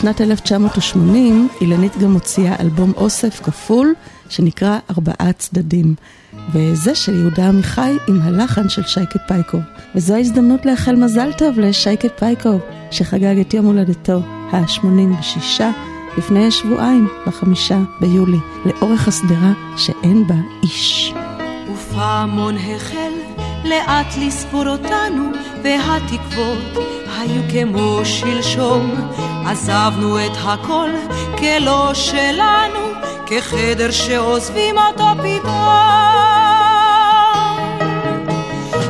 Speaker 4: ובשנת 1980 אילנית גם הוציאה אלבום אוסף כפול שנקרא ארבעה צדדים. וזה של יהודה עמיחי עם הלחן של שייקה פייקוב. וזו ההזדמנות לאחל מזל טוב לשייקה פייקוב, שחגג את יום הולדתו ה-86 לפני שבועיים, בחמישה ביולי, לאורך השדרה שאין בה איש.
Speaker 9: ופעמון החל לאט לספור אותנו, והתקוות היו כמו שלשום. עזבנו את הכל כלא שלנו, כחדר שעוזבים אותו פתאום.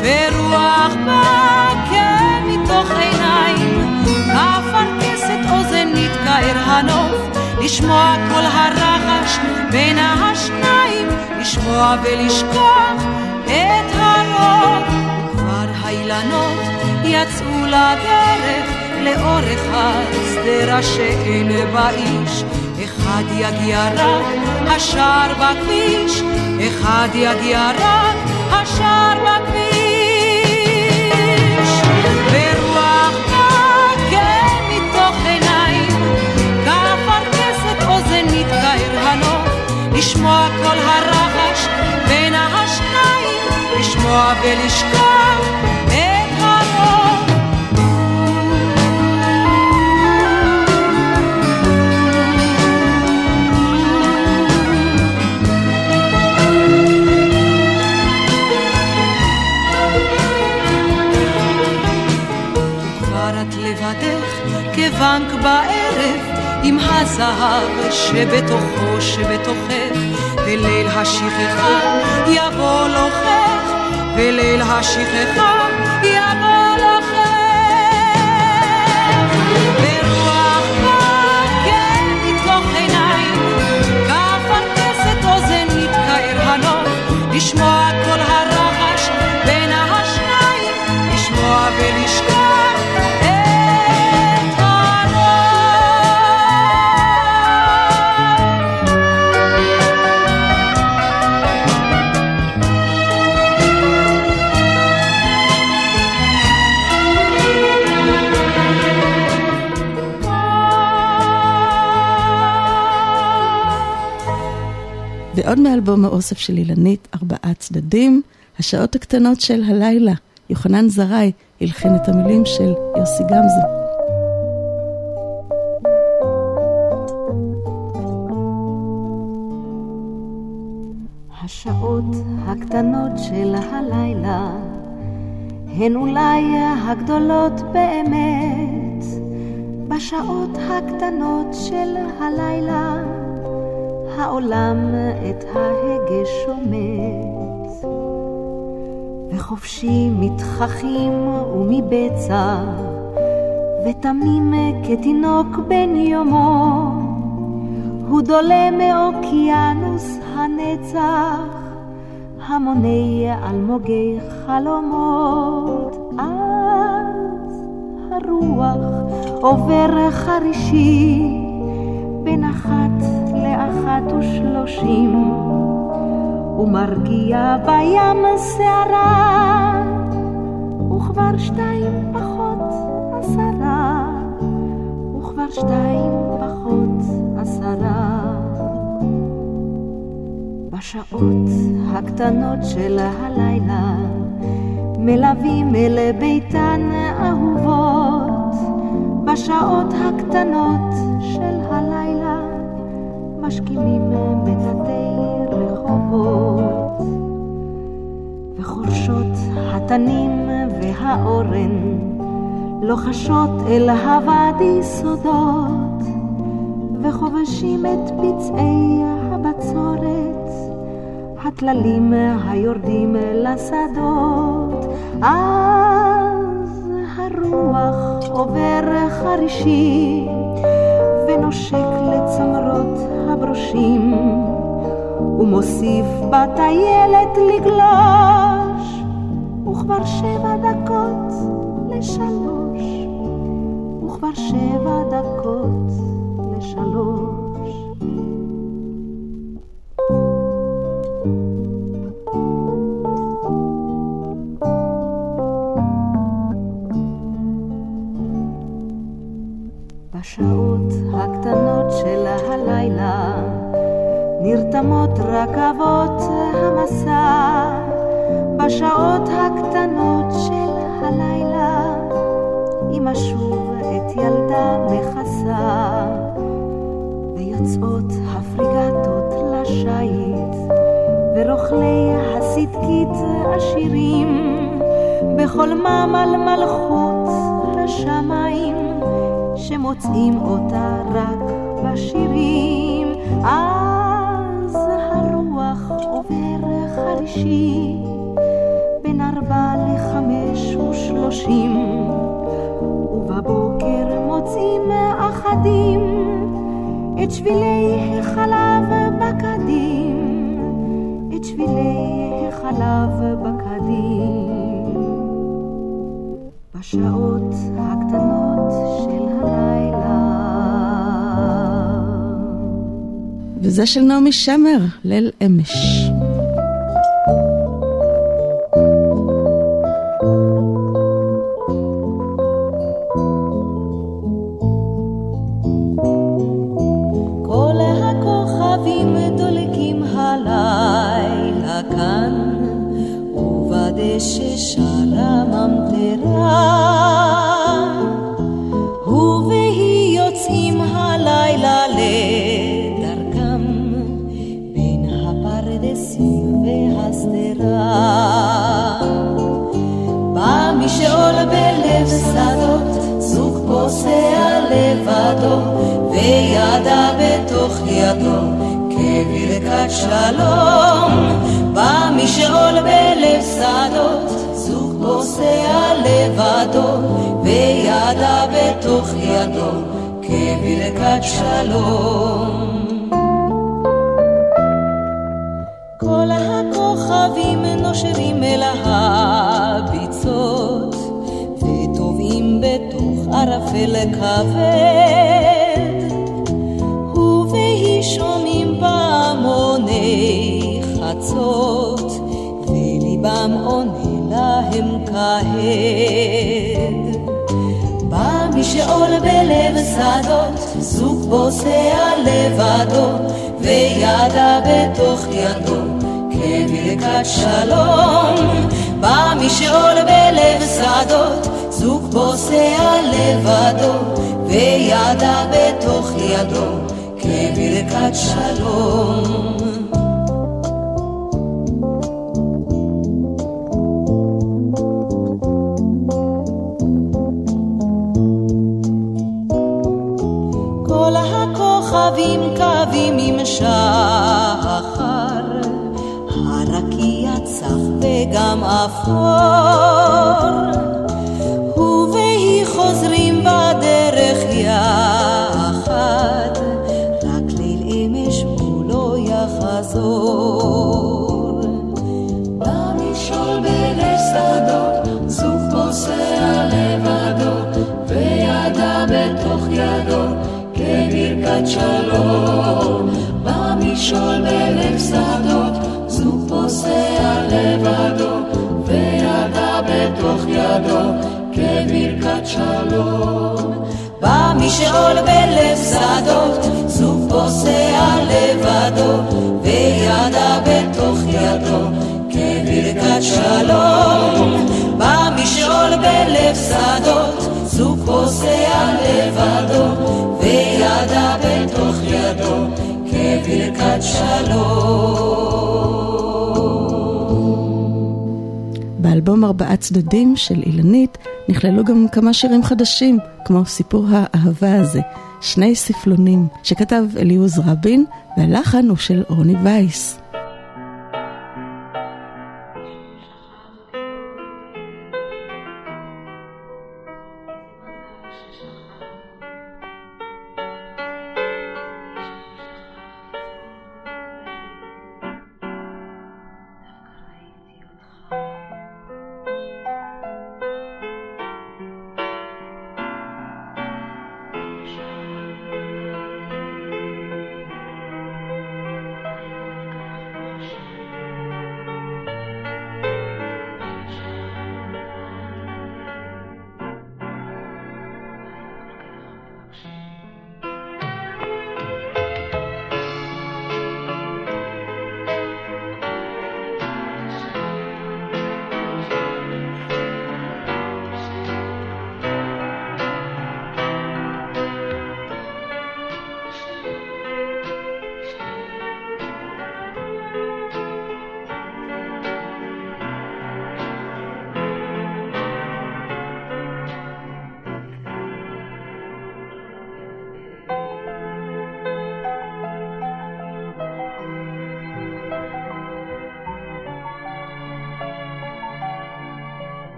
Speaker 9: ורוח באה כן מתוך עיניים, כפרכסת אוזנית כאר הנוף, לשמוע כל הרחש בין השניים, לשמוע ולשכוח את הרוב. וכבר האילנות יצאו לדרך לאורך השדרה שאין בה איש. אחד יגיע רק השער בכביש, אחד יגיע רק השער בכביש. ורוח כן מתוך עיניים, כפרכסת אוזן מתקהר הנוף, לשמוע כל הרחש בין השניים, לשמוע ולשכוח כבנק בערב עם הזהב שבתוכו שבתוכך וליל השכחה יבוא לוחך וליל השכחה יבוא לוחך ורוח
Speaker 4: ועוד מאלבום האוסף של אילנית, ארבעה צדדים, השעות הקטנות של הלילה. יוחנן זרעי הלחין את המילים של יוסי גמזו.
Speaker 8: השעות הקטנות של הלילה הן אולי הגדולות באמת. בשעות הקטנות של הלילה העולם את ההגה שומט. וחופשי מתככים ומבצע ותמים כתינוק בן יומו הוא דולה מאוקיינוס הנצח, המוני אלמוגי חלומות. אז הרוח עובר חרישי, בין אחת לאחת ושלושים, ומרגיע בים שערה, וכבר שתיים פחות עשרה, וכבר שתיים פחות עשרה. בשעות הקטנות של הלילה מלווים אל ביתן אהובות בשעות הקטנות של הלילה משכימים מטאטי רחובות וחורשות התנים והאורן לוחשות אל הוואדי סודות וחובשים את פצעי הבצורת, הטללים היורדים לשדות, אז הרוח עובר חרישי ונושק לצמרות הברושים, ומוסיף בטיילת לגלוש, וכבר שבע דקות לשלוש, וכבר שבע דקות לשלוש. בשעות
Speaker 4: הקטנות של הלילה, אמא שוב את ילדה מכסה, ויוצאות הפריגטות לשיט, ורוכלי הסדקית עשירים, בחולמם על מלכות השמיים, שמוצאים אותה רק בשירים. אז הרוח עובר חרישית. ושלושים, ובבוקר מוצאים אחדים את שבילי החלב בקדים, את שבילי החלב בקדים. בשעות הקטנות של הלילה.
Speaker 8: וזה של נעמי שמר, ליל אמש. של אילנית נכללו גם כמה שירים חדשים, כמו סיפור האהבה הזה, שני ספלונים, שכתב אליעוז רבין, והלחן הוא של רוני וייס.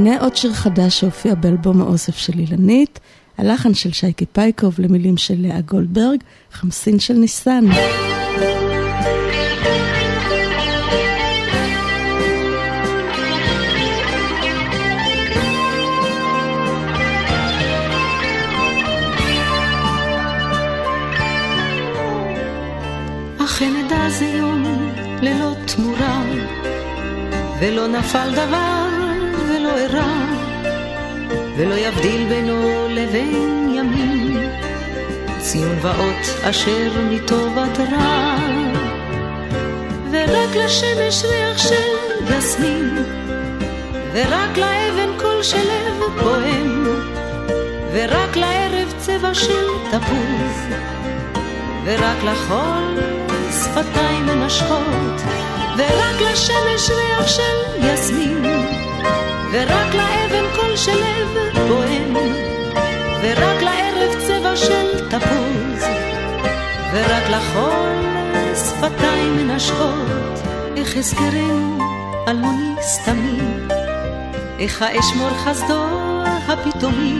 Speaker 4: הנה עוד שיר חדש שהופיע באלבום האוסף של אילנית, הלחן של שייקי פייקוב למילים של לאה גולדברג, חמסין של ניסן.
Speaker 9: ולא נפל דבר אירע, ולא יבדיל בינו לבין ימים, ציון ואות אשר מטובת רע. ורק לשמש ריח של יסמין, ורק לאבן קול של לב פועם, ורק לערב צבע של תפוז, ורק לחול שפתיים מנשכות, ורק לשמש ריח של יסמין, ורק לאבן קול של לב בוהם, ורק לערב צבע של תפוז, ורק לחול שפתיים מנשכות, איך אזכרנו אלמוני סתמי, איך אשמור חסדו הפתאומי,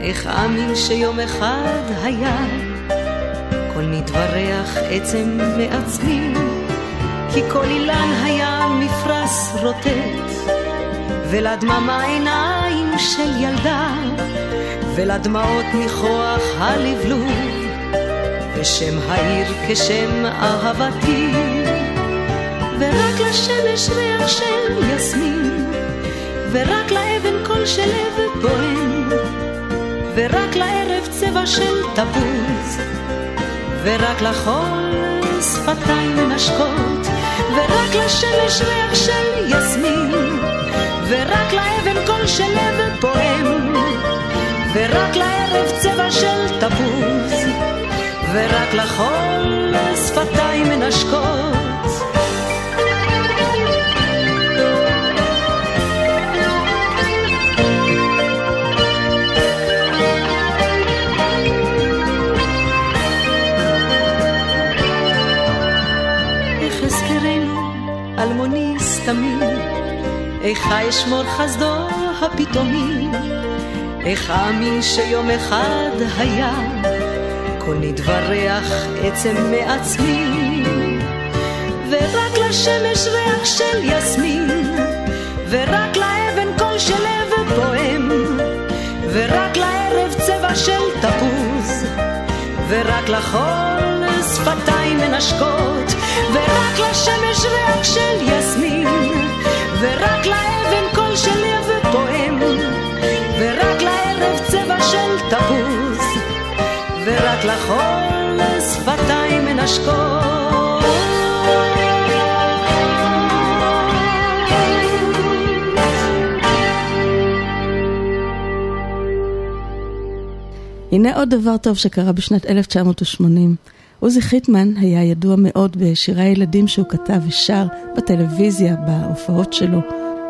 Speaker 9: איך אאמין שיום אחד היה כל נתברך עצם מעצמי, כי כל אילן היה מפרש רוטט, ולדממה עיניים של ילדה, ולדמעות ניחוח הלבלוב, ושם העיר כשם אהבתי, ורק לשמש ריח של יסמין, ורק לאבן קול של לב פועם, ורק לערב צבע של תפוז. ורק לחול שפתיים מנשקות, ורק לשמש ריח של יסמין, ורק לאבן קול של לב פועם, ורק לערב צבע של תפוז, ורק לחול איך אשמור חסדו הפתאומי, איך אאמין שיום אחד היה, כל נתברך עצם מעצמי, ורק לשמש ריח של יסמין, ורק לאבן קול של לב פועם, ורק לערב צבע של תפוז, ורק לחול שפתיים מנשקות, ורק לשמש ריח של יסמין, ורק לאבן קול של לב פועם, ורק לערב צבע של תפוז, ורק לחול שפתיים מנשקות.
Speaker 4: הנה עוד דבר טוב שקרה בשנת 1980. עוזי חיטמן היה ידוע מאוד בשירי הילדים שהוא כתב ושר בטלוויזיה, בהופעות שלו,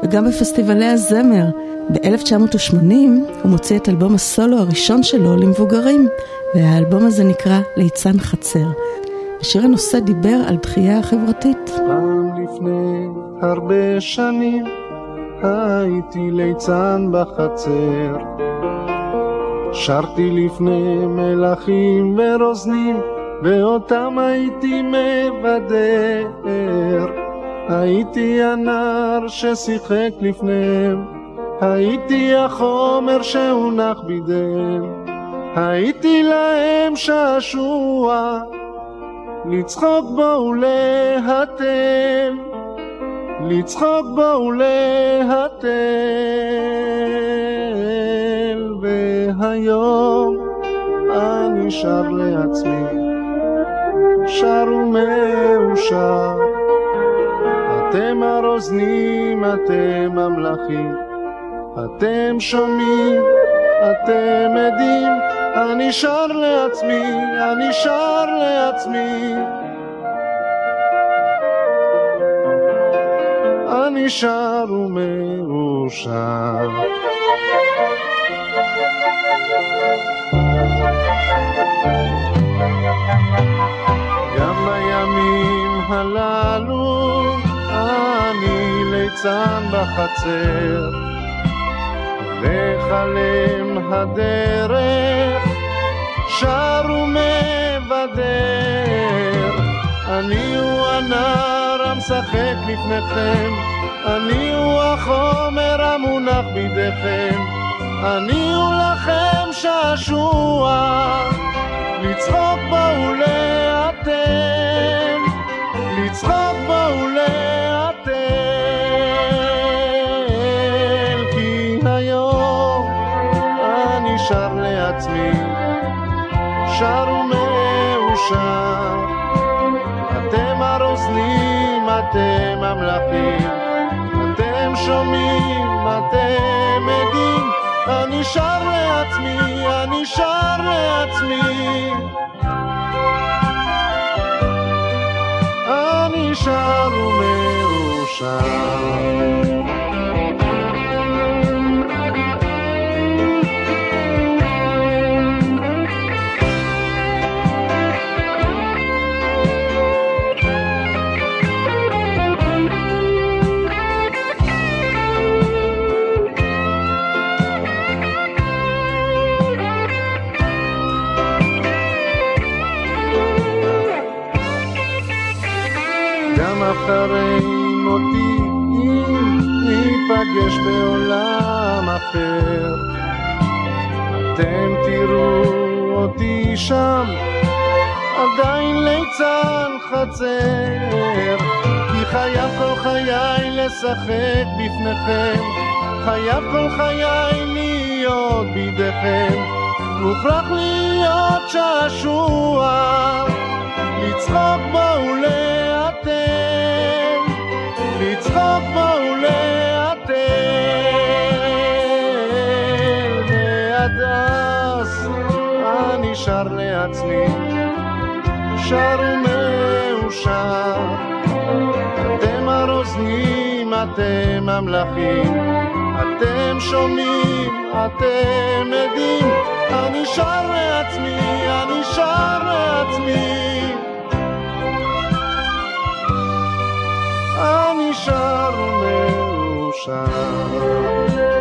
Speaker 4: וגם בפסטיבלי הזמר. ב-1980 הוא מוציא את אלבום הסולו הראשון שלו למבוגרים, והאלבום הזה נקרא ליצן חצר. השיר הנושא דיבר על דחייה חברתית.
Speaker 10: פעם לפני הרבה שנים הייתי ליצן בחצר שרתי לפני מלכים ורוזנים ואותם הייתי מבדר. הייתי הנער ששיחק לפניהם. הייתי החומר שהונח בידיהם. הייתי להם שעשוע. לצחוק בו ולהתל, לצחוק בו ולהתל, והיום אני שר לעצמי, שר ומאושר. אתם הרוזנים, אתם המלכים, אתם שומעים, אתם עדים, אני שר לעצמי, אני שר לעצמי. אני שר ומאושר. הללו אני ליצן בחצר, לכלם הדרך, שר ומבדר. אני הוא הנער המשחק לפניכם, אני הוא החומר המונח בידיכם, אני הוא לכם שעשוע, לצחוק בו ולאתם, לצחוק בו ולאתם, כי היום אני שר לעצמי, שר ומאושר. אתם הרוזנים, אתם המלאכים, אתם שומעים, אתם עדים, אני שר לעצמי, אני שר לעצמי. אני שר ומאושר. אחרי מותי אם ניפגש בעולם אחר אתם תראו אותי שם עדיין ליצן חצר כי חייב כל חיי לשחק בפניכם חייב כל חיי להיות בידיכם מוכרח להיות שעשוע לצחוק בו ולאתם, לצחוק בו ולאתם. ועד אז אני שר לעצמי, שר ומאושר. אתם הרוזנים, אתם המלאכים, אתם שומעים, אתם עדים. אני שר לעצמי, אני שר לעצמי. אני שר ומאושר. אם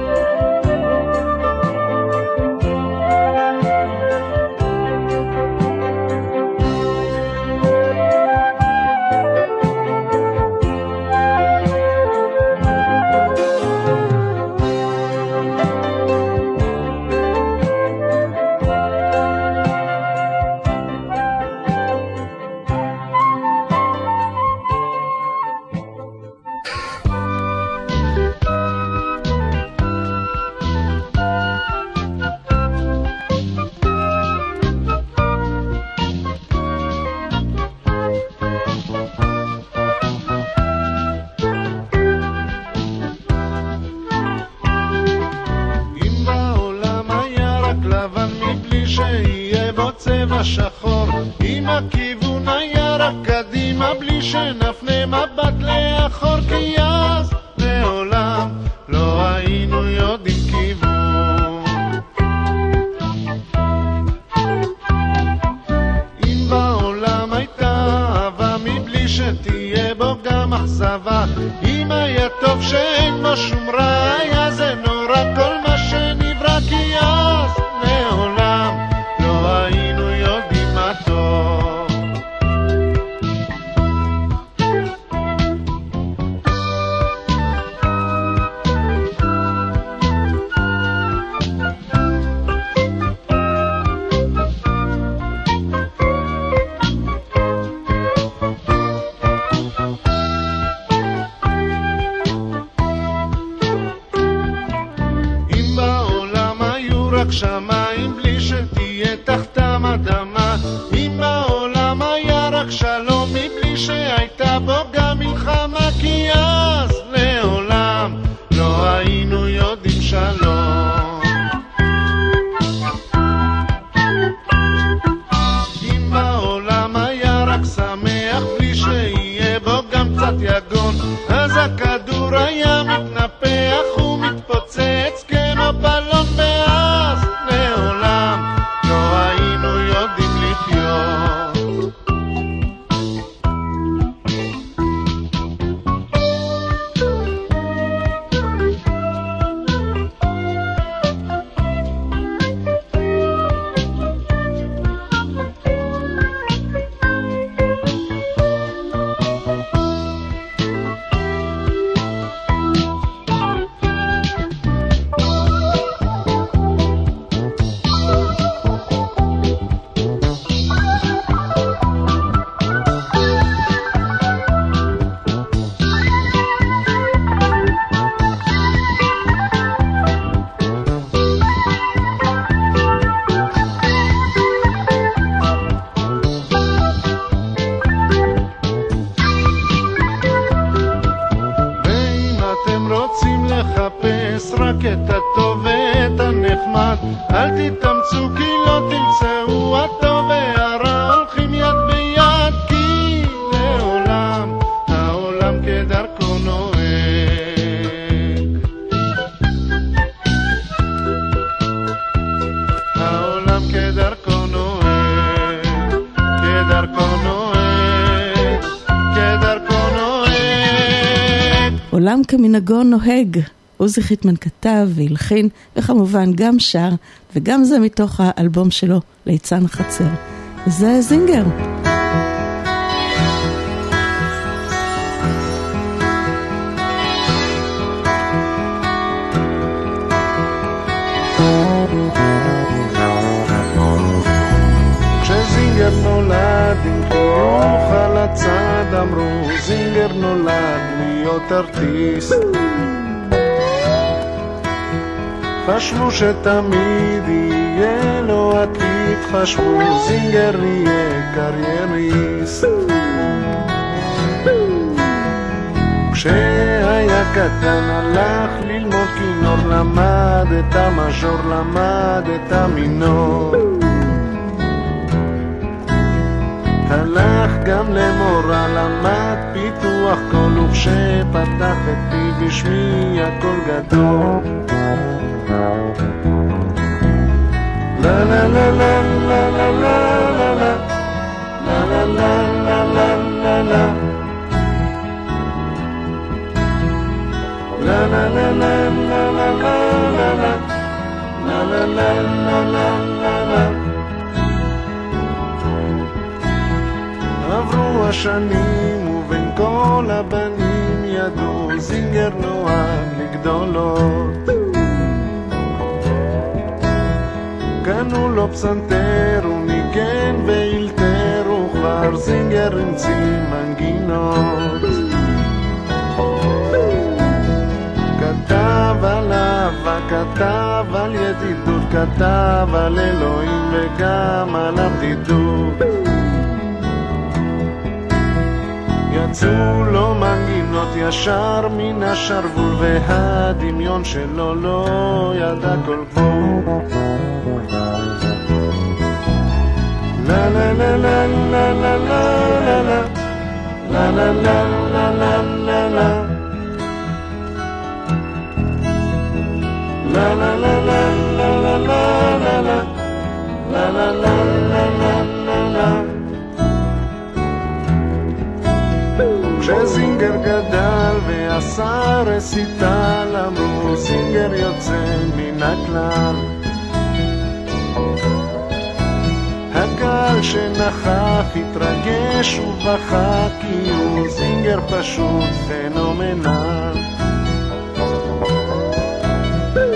Speaker 4: כמנהגו נוהג. עוזי חיטמן כתב והלחין, וכמובן גם שר, וגם זה מתוך האלבום שלו, ליצן החצר. וזה זינגר.
Speaker 10: כשזינגר נולד עם חיוך על הצד אמרו זינגר ארטיסט חשבו שתמיד יהיה לו עתיד חשבו זינגר יהיה קרייריסט כשהיה קטן הלך ללמוד כינור למד את המז'ור למד את המינור. הלך גם למורה, למד פיתוח קול, וכשפתח את פיו השמיע קול גדול. לה לה לה לה לה לה לה לה עברו השנים כל הבנים ידעו זינגר נועד לגדולות קנו לו פסנתר וניגן ואילתר וכבר זינגר המציא מנגינות כתב על אהבה, כתב על ידידות, כתב על אלוהים וגם על הבדידות יצאו לו מנגינות ישר מן השרוול והדמיון שלו לא ידע כל גבול. לה לה לה לה לה לה לה לה לה לה לה לה לה לה la גדל ועשה רסיטל אמרו זינגר יוצא מן הכלל הקהל שנכח התרגש ובכה כי הוא זינגר פשוט פנומנל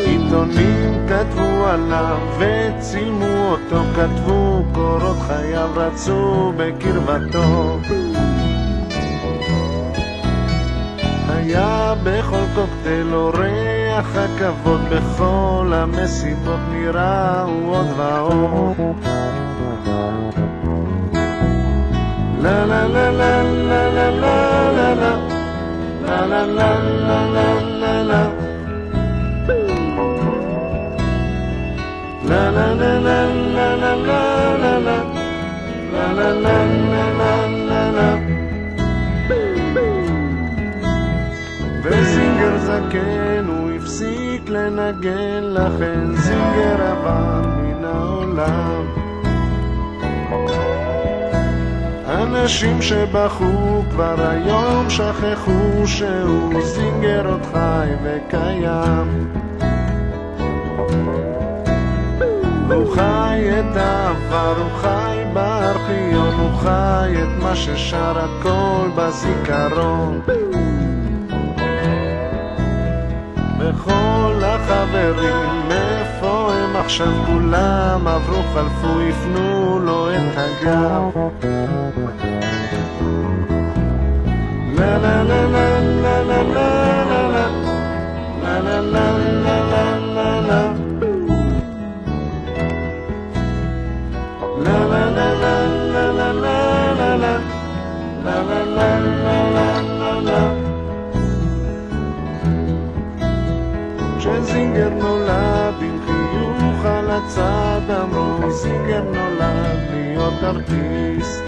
Speaker 10: עיתונים כתבו עליו וצילמו אותו, כתבו קורות חייו רצו בקרבתו. היה בכל קוקטייל אורח הכבוד, בכל המסיבות נראו עוד ועוד. לה לה לה לה לה לה לה לה לה לה לה לה לה לה לה la la la la la La la la la la la la וזינגר זקן הוא הפסיק לנגן לכן זינגר עבר מן העולם אנשים שבכו כבר היום שכחו שהוא זינגר עוד חי וקיים הוא חי את העבר, הוא חי בארכיון, הוא חי את מה ששר הכל בזיכרון. וכל החברים, איפה הם עכשיו כולם עברו, חלפו, הפנו לו את הגב. לה לה לה לה לה לה לה לה לה לה לה לה לה לה La la la la la la la la la La זינגר נולד עם חיוך על הצד, אמרו זינגר נולד להיות ארטיסט.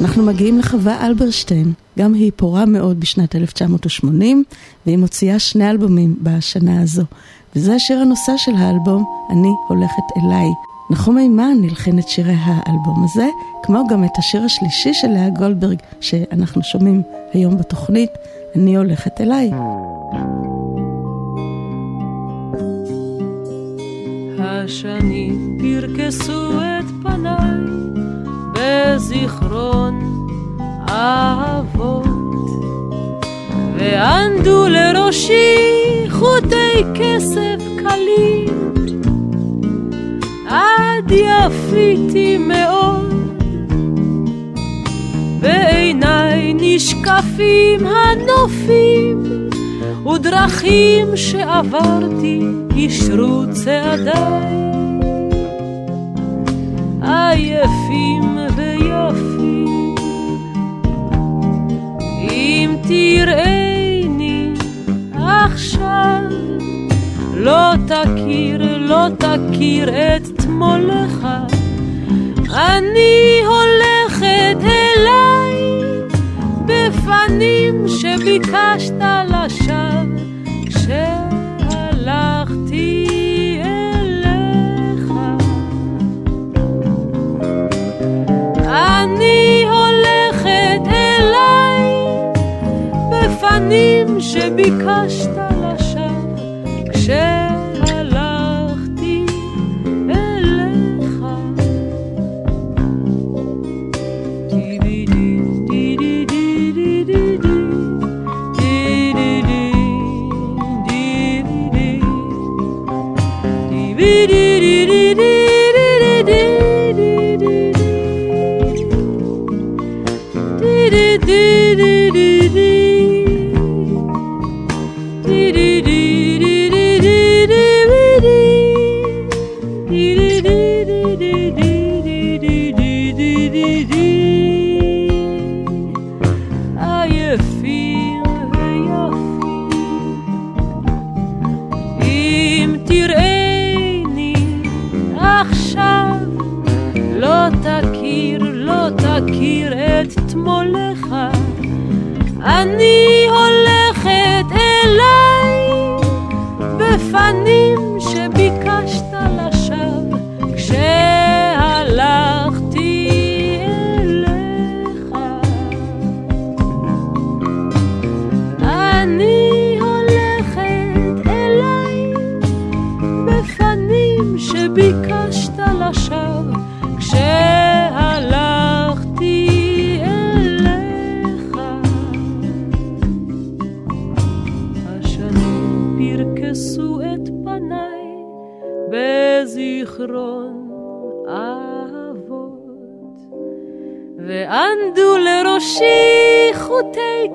Speaker 4: אנחנו מגיעים לחווה אלברשטיין, גם היא פורה מאוד בשנת 1980, והיא מוציאה שני אלבומים בשנה הזו. וזה השיר הנושא של האלבום, אני הולכת אליי. נחום מימן נלחין את שירי האלבום הזה, כמו גם את השיר השלישי של לאה גולדברג, שאנחנו שומעים היום בתוכנית, אני הולכת אליי.
Speaker 5: השנים פרקסו את פניי בזיכרון אהבות וענדו לראשי חוטי כסף קלים עד יפיתי מאוד. בעיניי נשקפים הנופים ודרכים שעברתי אישרו צעדיי. עייפים ויפים. אם תראיני עכשיו. לא תכיר, לא תכיר את תמולך. אני הולכת אליי בפנים שביקשת לשווא. כשהלכתי אליך. אני הולכת אליי בפנים שביקשת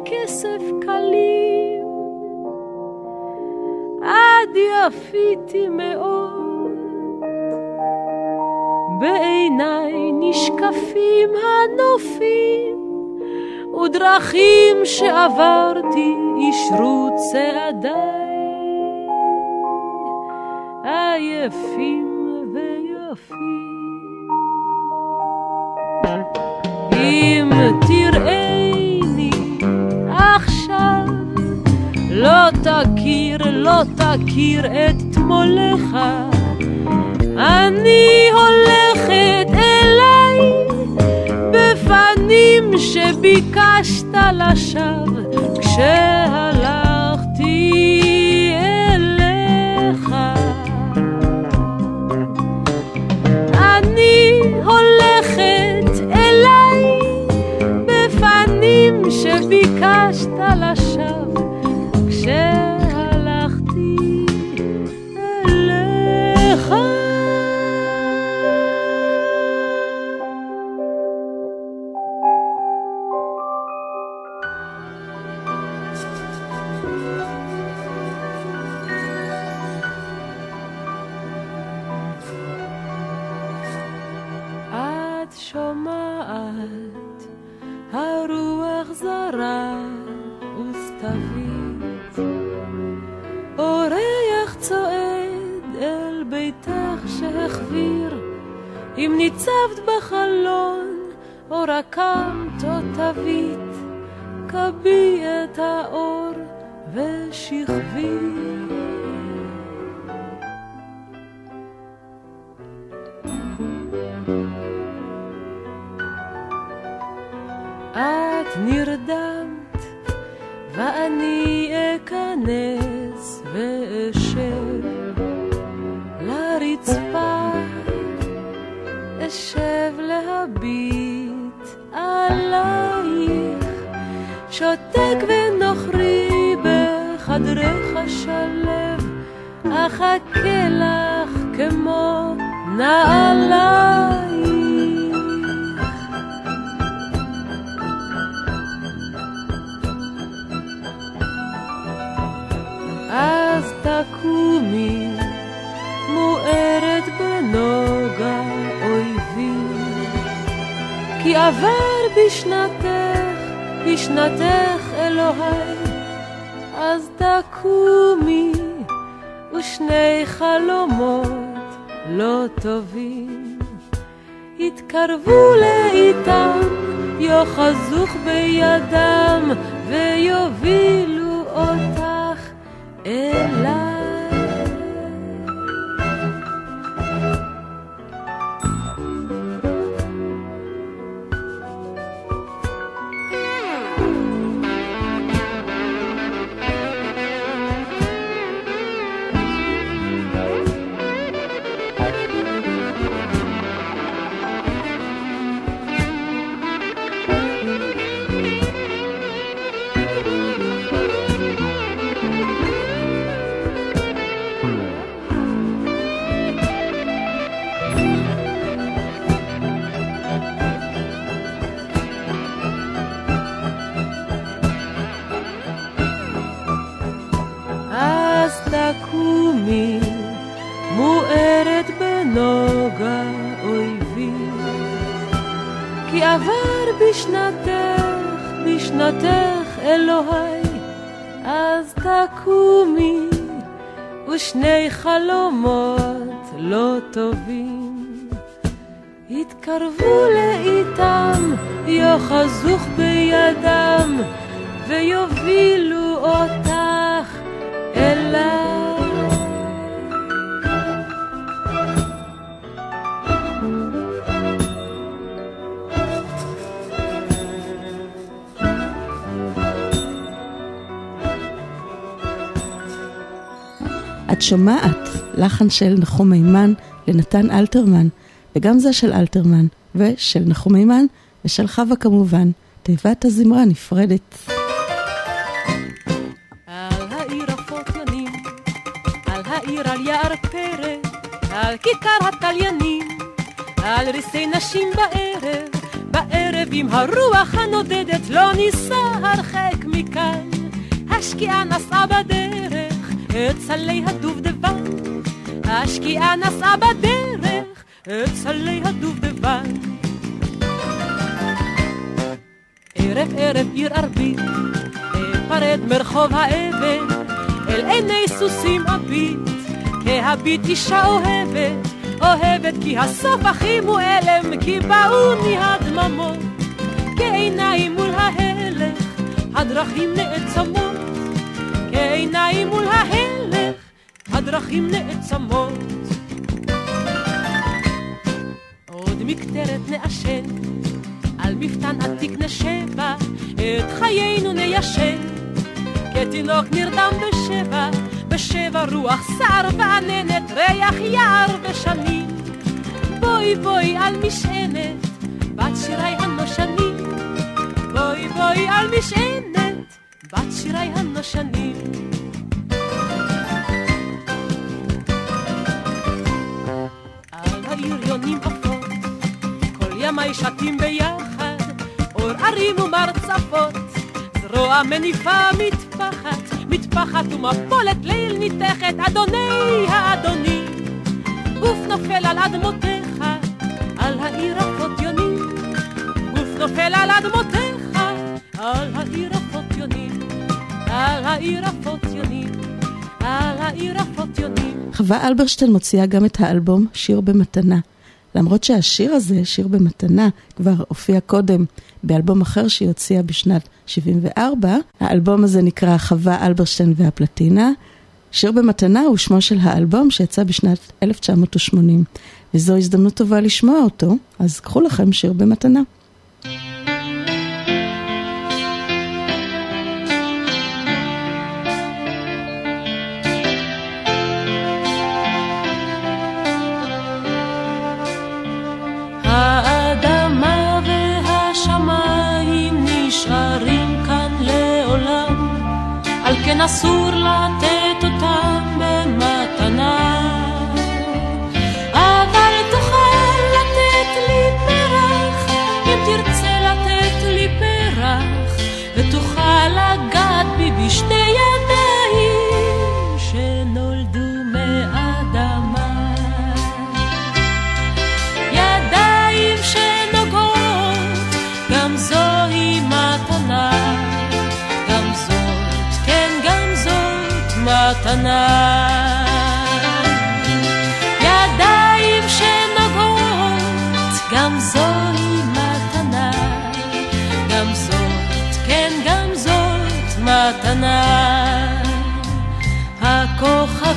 Speaker 5: כסף קלים עד יפיתי מאוד. בעיניי נשקפים הנופים ודרכים שעברתי אישרו צעדיי. עייפים ויפים. אם תראיני לא תכיר, לא תכיר את תמולך אני הולכת אליי בפנים שביקשת לשווא כשהלכתי אליך. אני הולכת אליי בפנים שביקשת לשווא אם ניצבת בחלון או רקמת או תווית, קבי את האור ושכבי. את נרדמת ואני אכנס ואשב אשב להביט עלייך, שותק ונוכרי בחדרך שלב, אחכה לך כמו נעלייך. אז תקומי, מוארת בנוגה כי עבר בשנתך, בשנתך אלוהי, אז תקומי, ושני חלומות לא טובים יתקרבו לאיתם, יאחזוך בידם, ויובילו אותך אליי. בשנתך, בשנתך אלוהי, אז תקומי, ושני חלומות לא טובים. יתקרבו לאיתם, יאחזוך בידם, ויובילו אותך אליי.
Speaker 4: את שומעת לחן של נחום מימן לנתן אלתרמן, וגם זה של אלתרמן, ושל נחום מימן, ושל חווה כמובן. תיבת הזמרה נפרדת.
Speaker 5: על על על כיכר התליינים, על ריסי נשים בערב, בערב עם הרוח הנודדת לא ניסע הרחק מכאן. השקיעה נסעה בדרך את סלי הדובדבן, השקיעה נסעה בדרך את סלי הדובדבן. ערב ערב עיר ערבית, אפרד מרחוב האבן, אל עיני סוסים אביט, כהביט אישה אוהבת, אוהבת כי הסוף הכי מועלם, כי באוני הדממות, כעיניים מול ההלך, הדרכים נעצמות, כעיניים מול ההלך, הדרכים נעצמות. עוד מקטרת נעשן, על מפתן עתיק נשבע, את חיינו ניישן. כתינוק נרדם בשבע, בשבע רוח סער ועננת, ריח יער ושנים. בואי בואי על משענת, בת שירי הנושנים. בואי בואי על משענת, שירי הנושנים. על העריונים עפות, כל ימי שתים ביחד, אור ערים ומרצפות, זרוע מניפה מטפחת, מטפחת ומפולת ליל ניתכת, אדוני האדונים, גוף נופל על אדמותיך, על העיר הפוטיונים, גוף נופל על אדמותיך, על העיר הפוטיונים, על העיר.
Speaker 4: חווה אלברשטיין מוציאה גם את האלבום שיר במתנה. למרות שהשיר הזה, שיר במתנה, כבר הופיע קודם באלבום אחר שהיא הוציאה בשנת 74. האלבום הזה נקרא חווה אלברשטיין והפלטינה. שיר במתנה הוא שמו של האלבום שיצא בשנת 1980, וזו הזדמנות טובה לשמוע אותו, אז קחו לכם שיר במתנה.
Speaker 5: אסור לתת אותם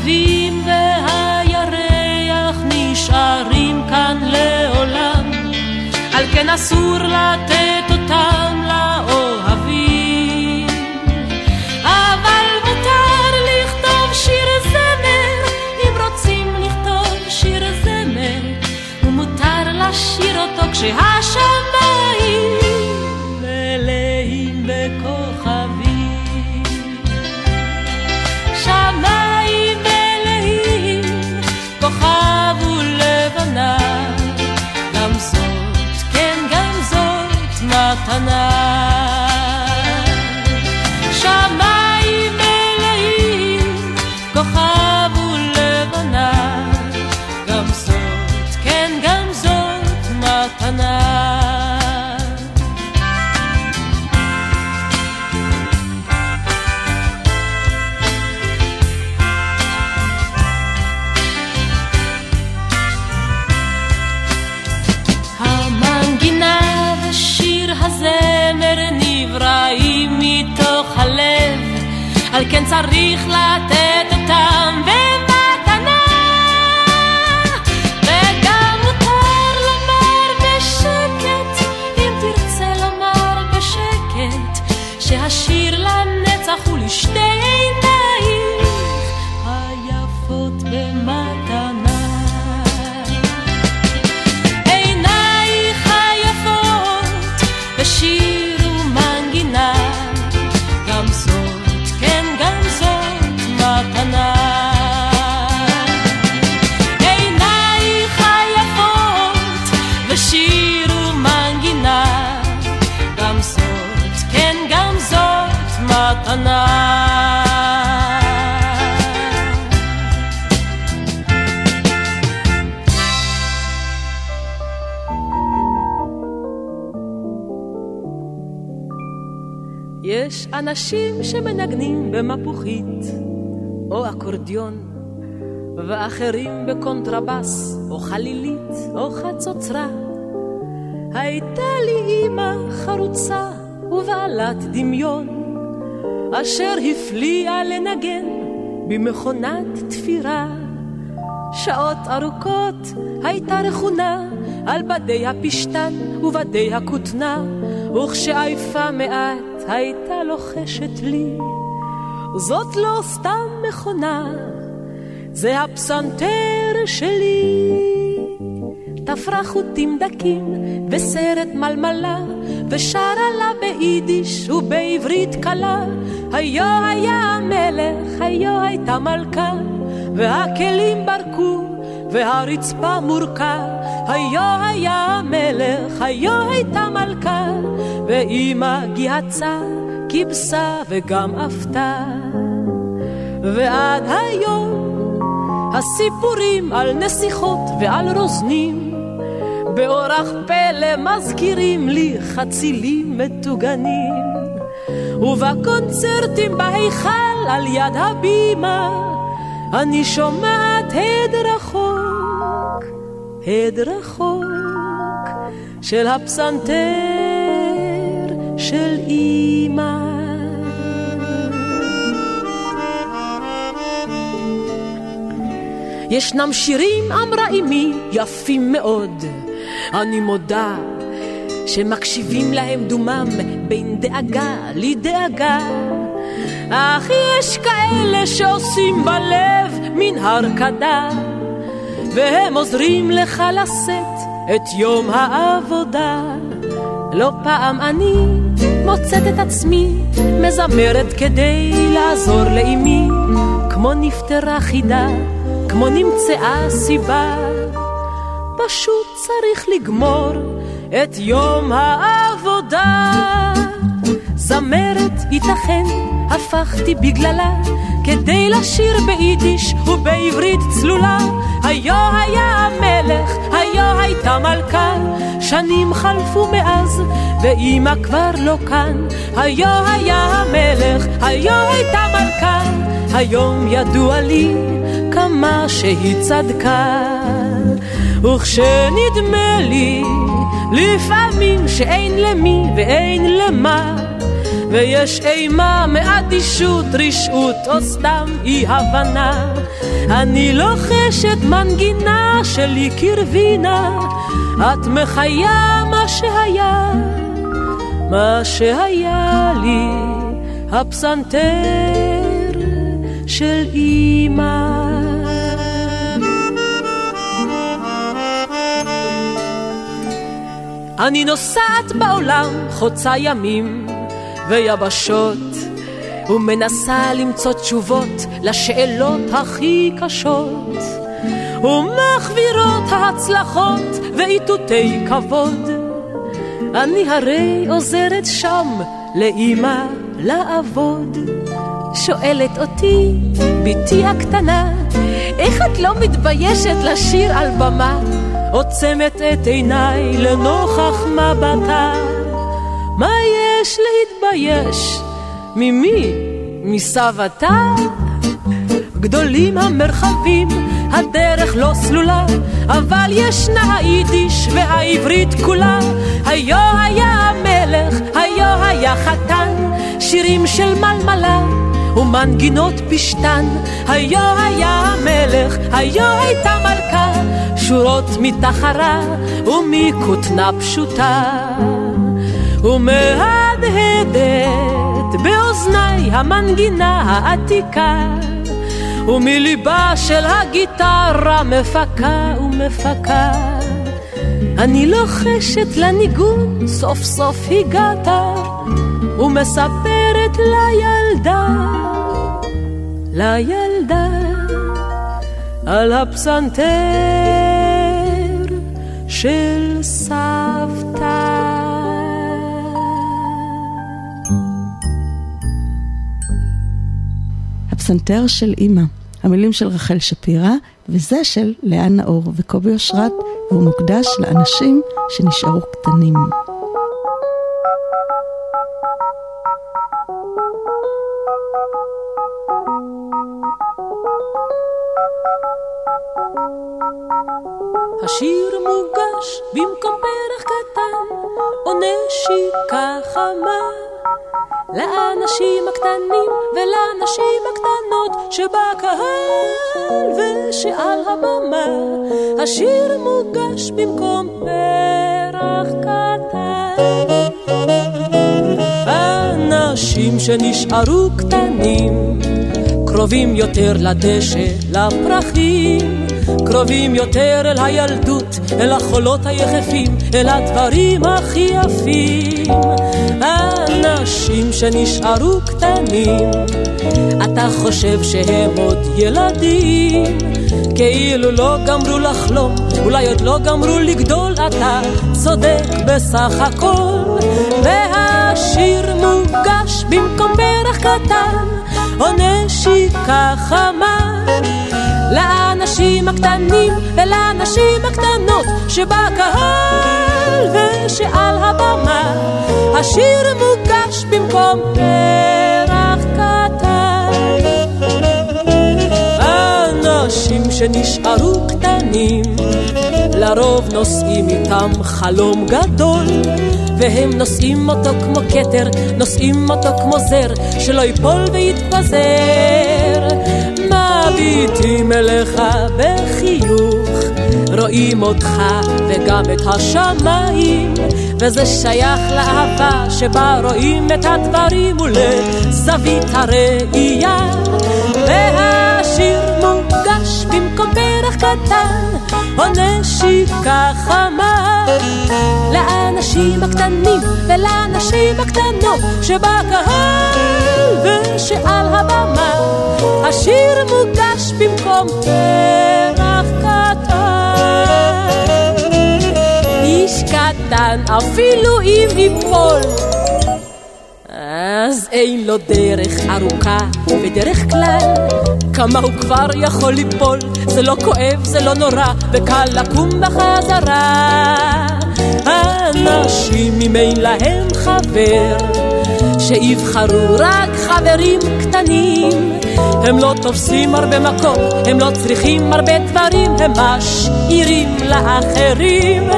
Speaker 5: הכוכבים והירח נשארים כאן לעולם, על כן אסור לתת אותם לאוהבים. אבל מותר לכתוב שיר זמר, אם רוצים לכתוב שיר זמר, ומותר לשיר אותו כשהשמיים מלאים בכוכבים. זאת על כן צריך לתת אותם במתנה. וגם מותר לומר בשקט, אם תרצה לומר בשקט, שהשיר לנצח הוא לשתי אנשים שמנגנים במפוחית או אקורדיון, ואחרים בקונטרבס או חלילית או חצוצרה. הייתה לי אמא חרוצה ובעלת דמיון, אשר הפליאה לנגן במכונת תפירה. שעות ארוכות הייתה רכונה על בדי הפשתן ובדי הכותנה, וכשעייפה מעט הייתה לוחשת לי, זאת לא סתם מכונה, זה הפסנתר שלי. תפרה חוטים דקים וסרט מלמלה, ושרה לה ביידיש ובעברית קלה. היו היה המלך, היו הייתה מלכה, והכלים ברקו, והרצפה מורקה. היו היה המלך, היו הייתה מלכה, ואמא גיהצה, כיבסה וגם עפתה. ועד היום הסיפורים על נסיכות ועל רוזנים באורח פלא מזכירים לי חצילים מטוגנים ובקונצרטים בהיכל על יד הבימה אני שומעת הד רחוק, הד רחוק של הפסנתר של אמא ישנם שירים, אמרה אמי, יפים מאוד. אני מודה שמקשיבים להם דומם בין דאגה לדאגה. אך יש כאלה שעושים בלב מן הרקדה, והם עוזרים לך לשאת את יום העבודה. לא פעם אני מוצאת את עצמי מזמרת כדי לעזור לאמי, כמו נפטרה חידה, כמו נמצאה סיבה. פשוט צריך לגמור את יום העבודה. זמרת ייתכן, הפכתי בגללה, כדי לשיר ביידיש ובעברית צלולה. היו היה המלך, היו הייתה מלכה, שנים חלפו מאז, ואימא כבר לא כאן. היו היה המלך, היו הייתה מלכה, היום ידוע לי כמה שהיא צדקה. וכשנדמה לי לפעמים שאין למי ואין למה ויש אימה מאדישות, רשעות או סתם אי הבנה אני לוחשת מנגינה שלי קרבינה את מחיה מה שהיה, מה שהיה לי. הפסנתר של אימא אני נוסעת בעולם חוצה ימים ויבשות ומנסה למצוא תשובות לשאלות הכי קשות ומחבירות ההצלחות ואיתותי כבוד אני הרי עוזרת שם לאמא לעבוד שואלת אותי, בתי הקטנה, איך את לא מתביישת לשיר על במה? עוצמת את עיניי לנוכח מבטה. מה יש להתבייש? ממי? מסבתה? גדולים המרחבים, הדרך לא סלולה, אבל ישנה היידיש והעברית כולה. היו היה המלך, היו היה חתן, שירים של מלמלה. ומנגינות פשתן, היו היה המלך, היו הייתה מלכה, שורות מתחרה ומכותנה פשוטה. ומהדהדת באוזניי המנגינה העתיקה, ומליבה של הגיטרה מפקה ומפקה. אני לוחשת לניגון, סוף סוף הגעת, ומספרת לילדה, לילדה, על הפסנתר של סבתא.
Speaker 4: הפסנתר של אימא, המילים של רחל שפירא, וזה של לאה נאור וקובי אושרת, והוא מוקדש לאנשים שנשארו קטנים.
Speaker 5: השיר מוגש במקום פרח קטן, או נשיקה חמה. לאנשים הקטנים ולנשים הקטנות שבקהל ושעל הבמה. השיר מוגש במקום פרח קטן. אנשים שנשארו קטנים, קרובים יותר לדשא, לפרחים. קרובים יותר אל הילדות, אל החולות היחפים, אל הדברים הכי יפים. אנשים שנשארו קטנים, אתה חושב שהם עוד ילדים, כאילו לא גמרו לחלום, אולי עוד לא גמרו לגדול, אתה צודק בסך הכל. והשיר מוגש במקום פרח קטן, או נשיקה חמה. לאנשים הקטנים ולאנשים הקטנות שבקהל ושעל הבמה. השיר מוגש במקום פרח קטן. אנשים שנשארו קטנים לרוב נושאים איתם חלום גדול והם נושאים אותו כמו כתר, נושאים אותו כמו זר שלא ייפול ויתפזר מביטים אליך בחיוך, רואים אותך וגם את השמיים, וזה שייך לאהבה שבה רואים את הדברים ולזווית הראייה, והשיר מוגש במקום פרח קטן, או נשיקה חמה. לאנשים הקטנים ולנשים הקטנות שבקהל ושעל הבמה, השיר מוגש במקום פרח קטן. איש קטן אפילו אם ייפול אז אין לו דרך ארוכה, בדרך כלל כמה הוא כבר יכול ליפול, זה לא כואב, זה לא נורא, וקל לקום בחזרה. אנשים אם אין להם חבר, שיבחרו רק חברים קטנים. הם לא תופסים הרבה מקום, הם לא צריכים הרבה דברים, הם משאירים לאחרים.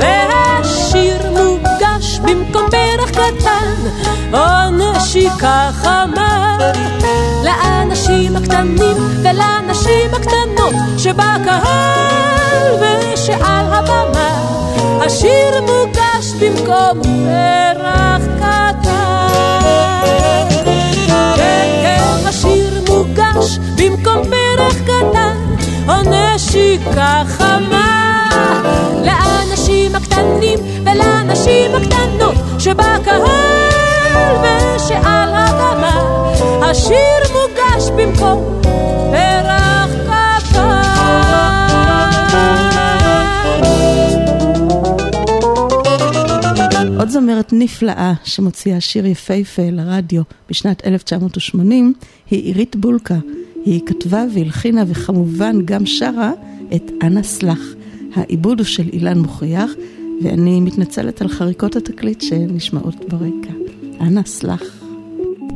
Speaker 5: והשיר מוגש במקום פרח קטן, או נשיקה חמה. לאנשים הקטנים ולנשים הקטנות שבקהל ושעל הבמה, השיר מוגש במקום פרח קטן. במקום פרח קטן, או נשיקה חמה. לאנשים הקטנים ולנשים הקטנות שבקהל ושעל הבמה, השיר מוגש במקום פרח
Speaker 4: עוד זמרת נפלאה שמוציאה שיר יפהפה לרדיו בשנת 1980 היא עירית בולקה. היא כתבה והלחינה וכמובן גם שרה את אנה סלח. העיבוד הוא של אילן מוכיח, ואני מתנצלת על חריקות התקליט שנשמעות ברקע. אנה סלח.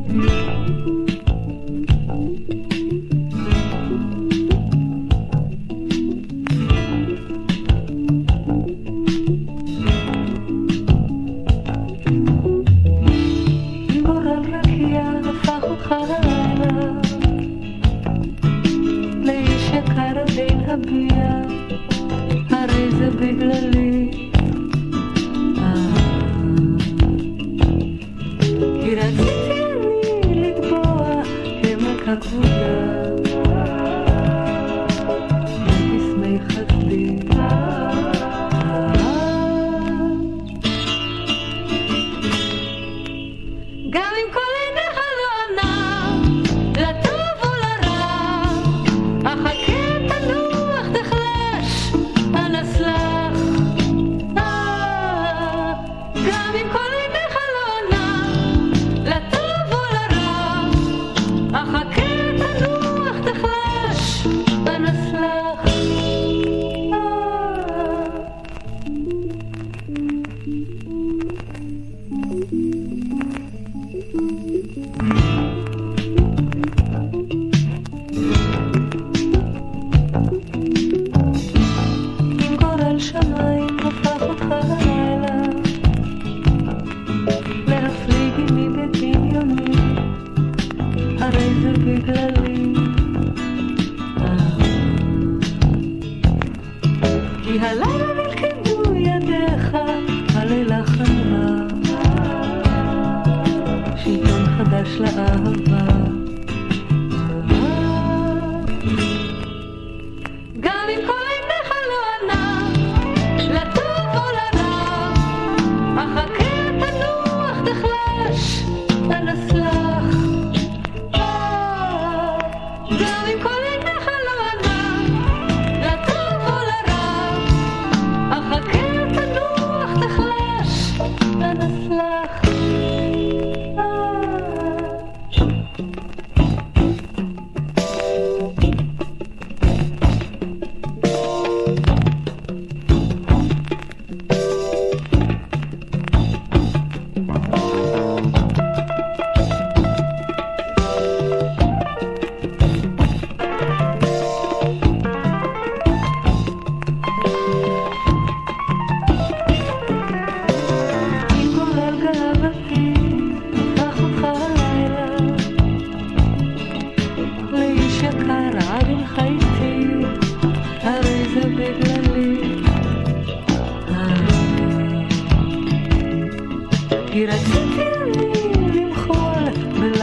Speaker 11: גורל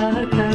Speaker 11: Malaka.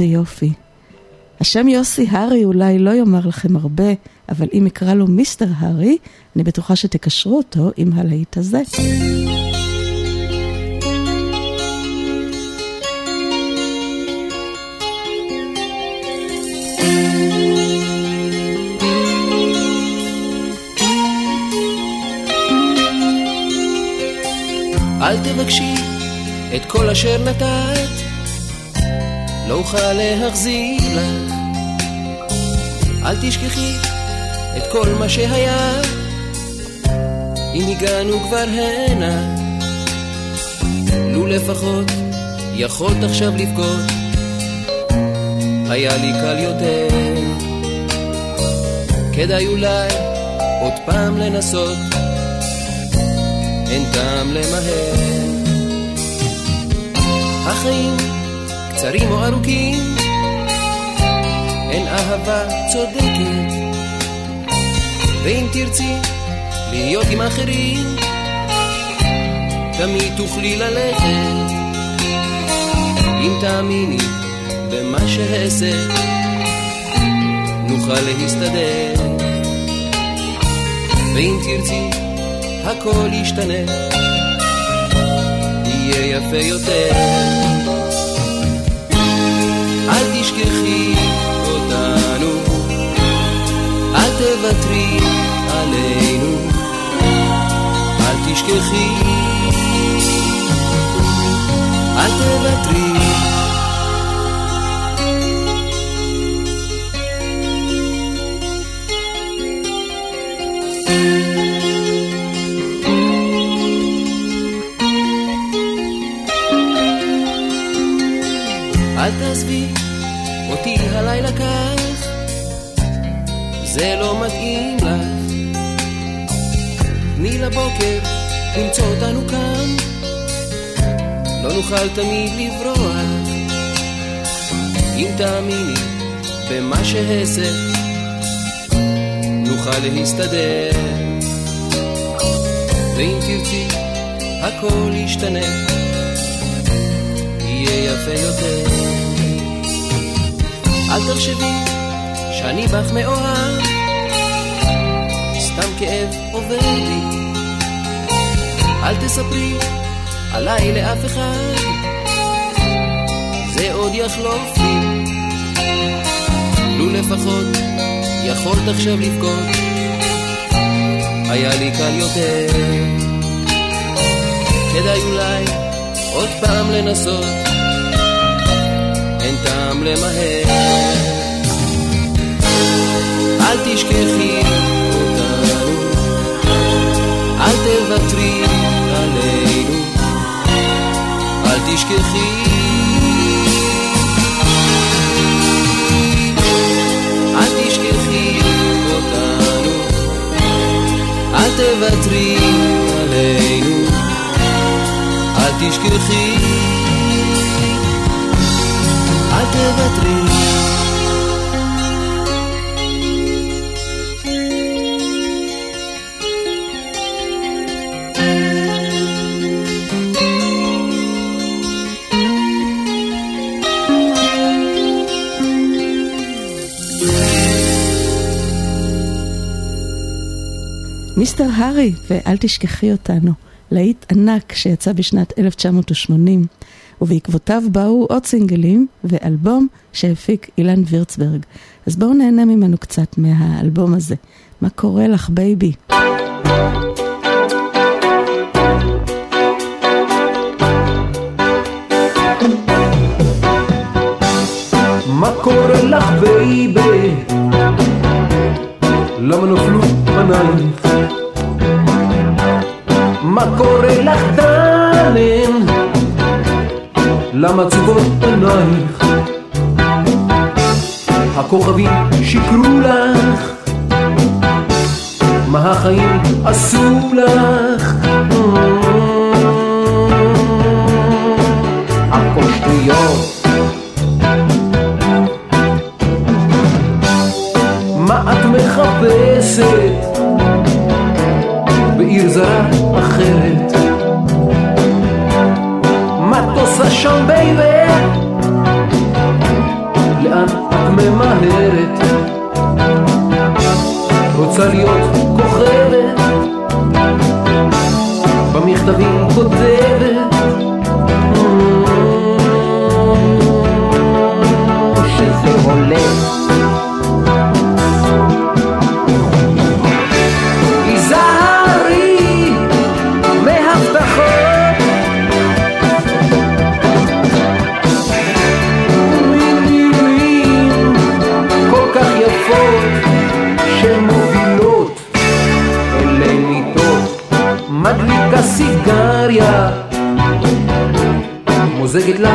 Speaker 4: איזה יופי. השם יוסי הארי אולי לא יאמר לכם הרבה, אבל אם אקרא לו מיסטר הארי, אני בטוחה שתקשרו אותו עם הלהיט הזה.
Speaker 12: אל תבקשי את כל אשר נתת, לא אוכל להחזיר לך. אל תשכחי את כל מה שהיה, אם הגענו כבר הנה. לו לפחות יכולת עכשיו לבכות, היה לי קל יותר. כדאי אולי עוד פעם לנסות. אין טעם למהר. החיים קצרים או ארוכים, אין אהבה צודקת. ואם תרצי להיות עם אחרים, תמיד תוכלי ללכת. אם תאמיני במה שאעשה, נוכל להסתדר. ואם תרצי הכל ישתנה, יהיה יפה יותר. אל תשכחי אותנו, אל תוותרי עלינו, אל תשכחי, אל תוותרי. אל תעזבי אותי הלילה כך, זה לא מתאים לך. תני לבוקר למצוא אותנו כאן, לא נוכל תמיד לברוח. אם תאמיני במה שאעשה, נוכל להסתדר. ואם תרצי, הכל ישתנה. יהיה יפה יותר. אל תחשבי שאני בך מאוהב, סתם כאב עובר לי. אל תספרי עליי לאף אחד, זה עוד יחלוף לי. לו לפחות יכולת עכשיו לבכות, היה לי קל יותר. כדאי אולי עוד פעם לנסות, טעם למהר. אל תשכחי אותנו, אל תוותרי עלינו, אל תשכחי. אל תשכחי אותנו, אל תוותרי עלינו, אל תשכחי. תוותרי.
Speaker 4: Mister Harry, ואל תשכחי אותנו, להיט ענק שיצא בשנת 1980, ובעקבותיו באו עוד סינגלים ואלבום שהפיק אילן וירצברג. אז בואו נהנה ממנו קצת מהאלבום הזה. מה קורה לך, baby?
Speaker 13: מה קורה לך baby? למה נפלו פנייך? מה קורה לך דלן? למה עצובות עינייך? הכוכבים שיקרו לך? מה החיים עשו לך? הכל שטויות מה את מחפשת בעיר זרה אחרת? אז baby לאן את ממהרת? רוצה להיות כוכבת.
Speaker 14: במכתבים כותבת. שזה
Speaker 13: עולה Segit la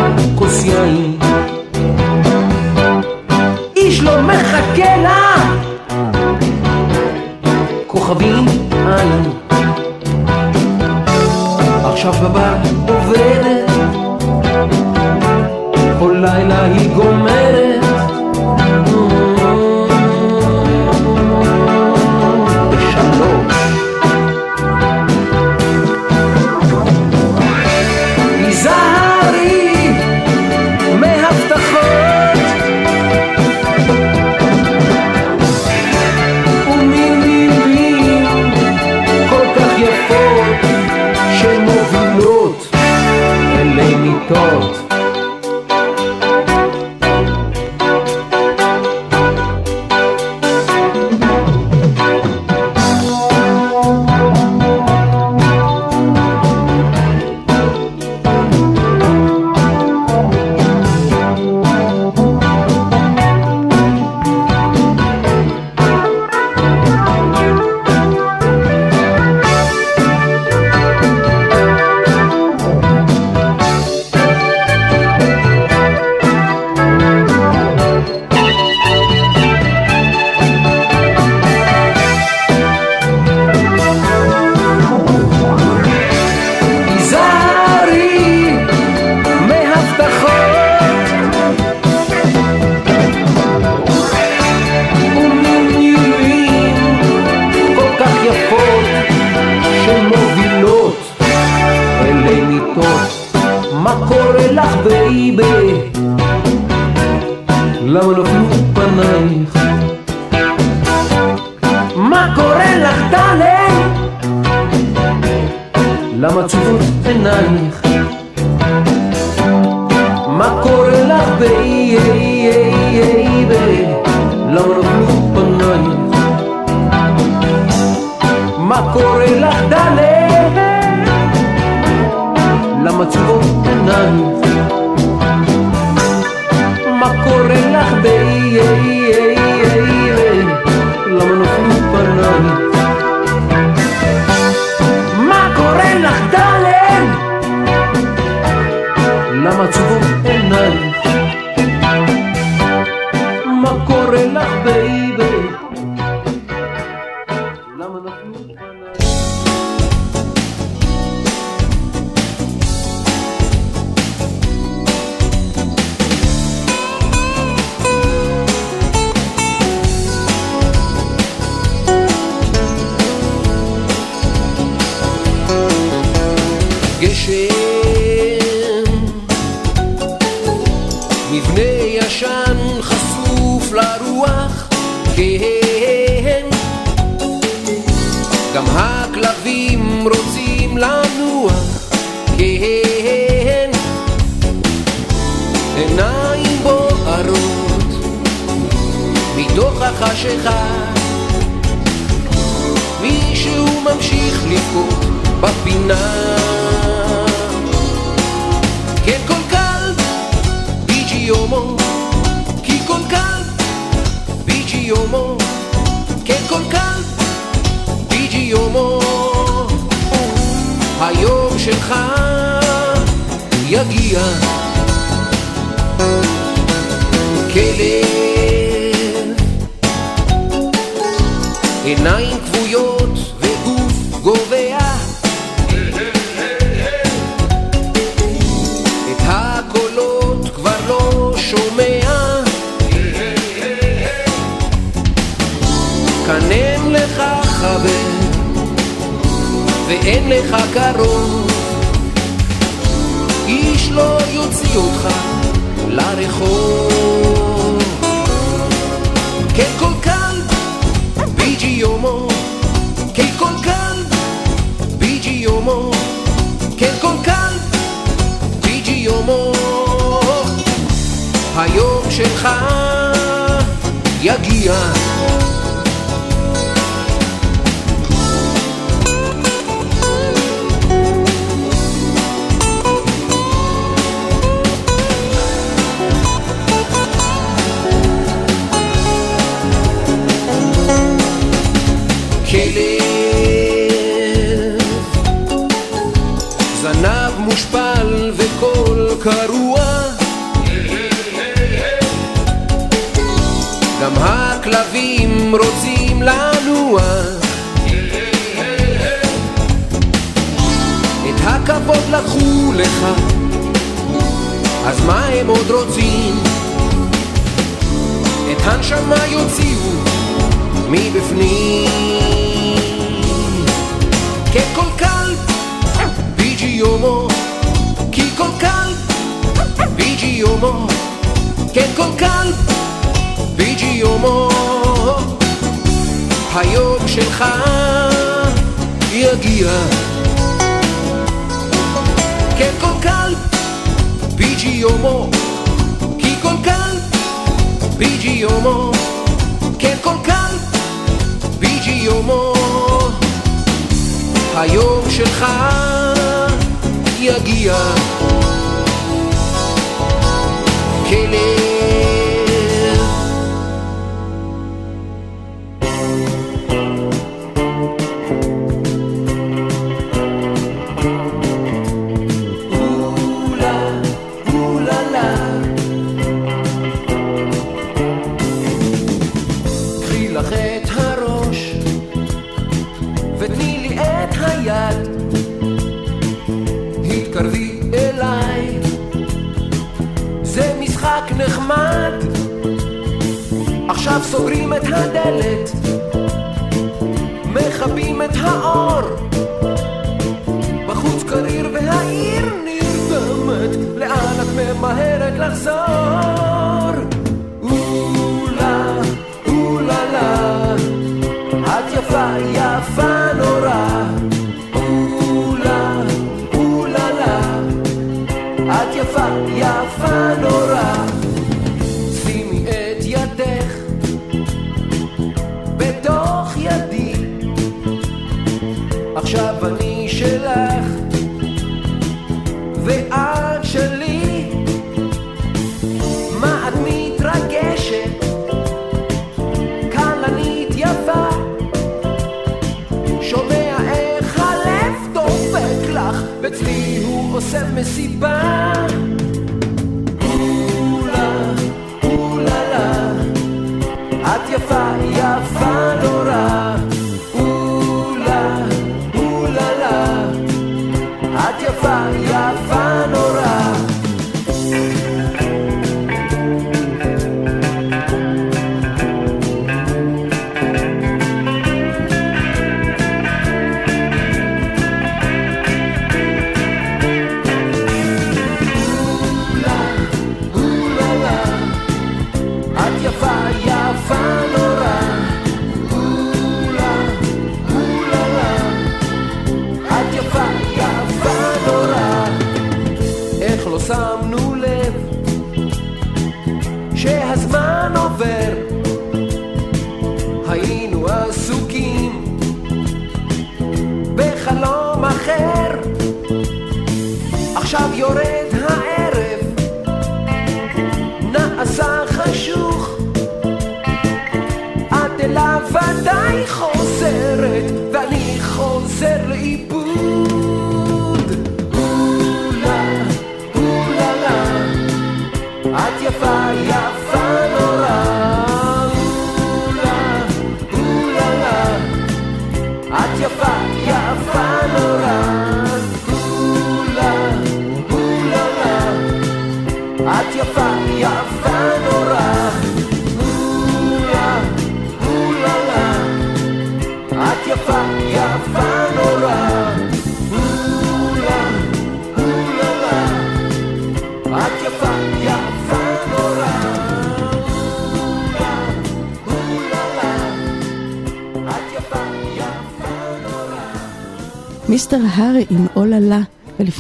Speaker 13: אין לך חבר ואין לך קרוב. איש לא יוציא אותך לרחוב. כן כל כלב בא יומו כן כל כלב בא יומו
Speaker 12: כן כל כלב בא יומו היום שלך יגיע. קרוע גם הכלבים רוצים לנוע. את הכבוד לקחו לך, אז מה הם עוד רוצים? את הנשמה יוציאו מבפנים. ככל קל, ביג'י יומו Giomo, כן כל כאן בג'יומו. היום שלך יגיע. כן כל כאן בג'יומו, כי כל כאן בג'יומו. כן כל כאן בג'יומו. היום שלך יגיע.
Speaker 13: Kenny.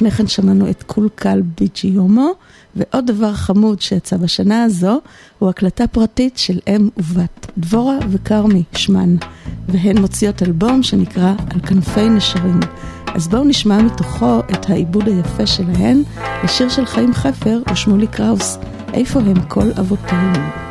Speaker 5: לפני כן שמענו את קולקל ביג'יומו, ועוד דבר חמוד שיצא בשנה הזו, הוא הקלטה פרטית של אם ובת, דבורה וכרמי שמן, והן מוציאות אלבום שנקרא "על כנפי נשרים". אז בואו נשמע מתוכו את העיבוד היפה שלהן לשיר של חיים חפר ושמולי קראוס, "איפה הם כל אבותינו".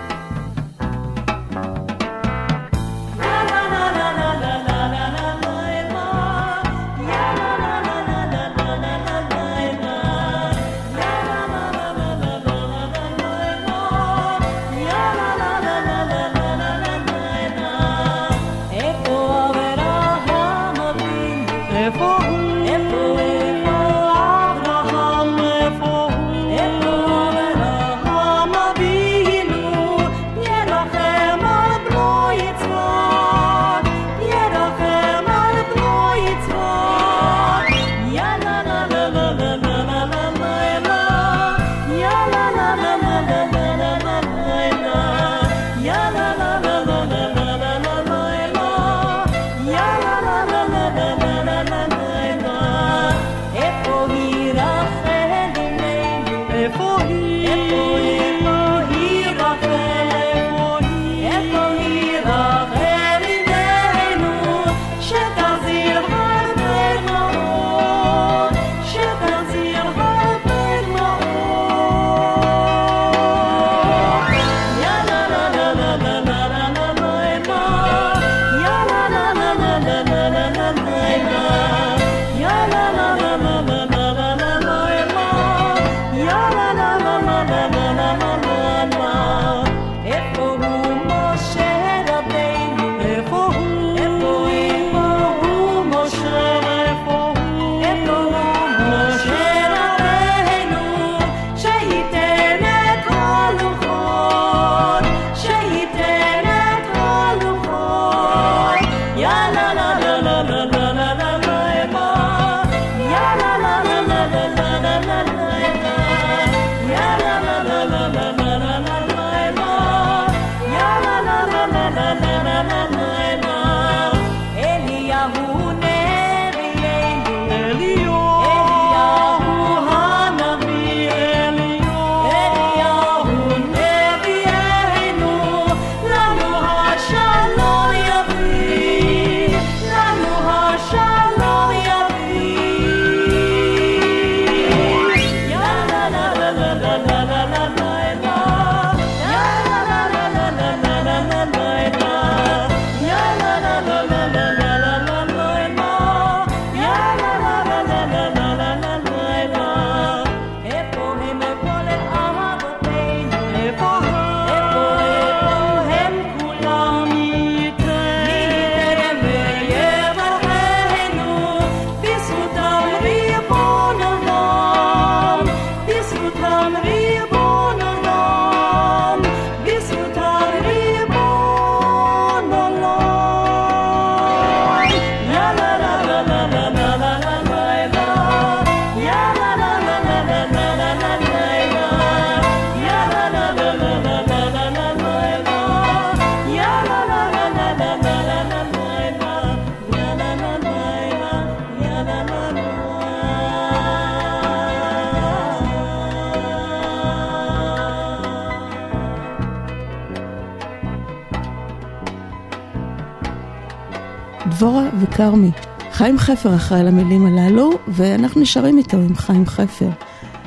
Speaker 5: חפר אחראי למילים הללו, ואנחנו נשארים איתו עם חיים חפר.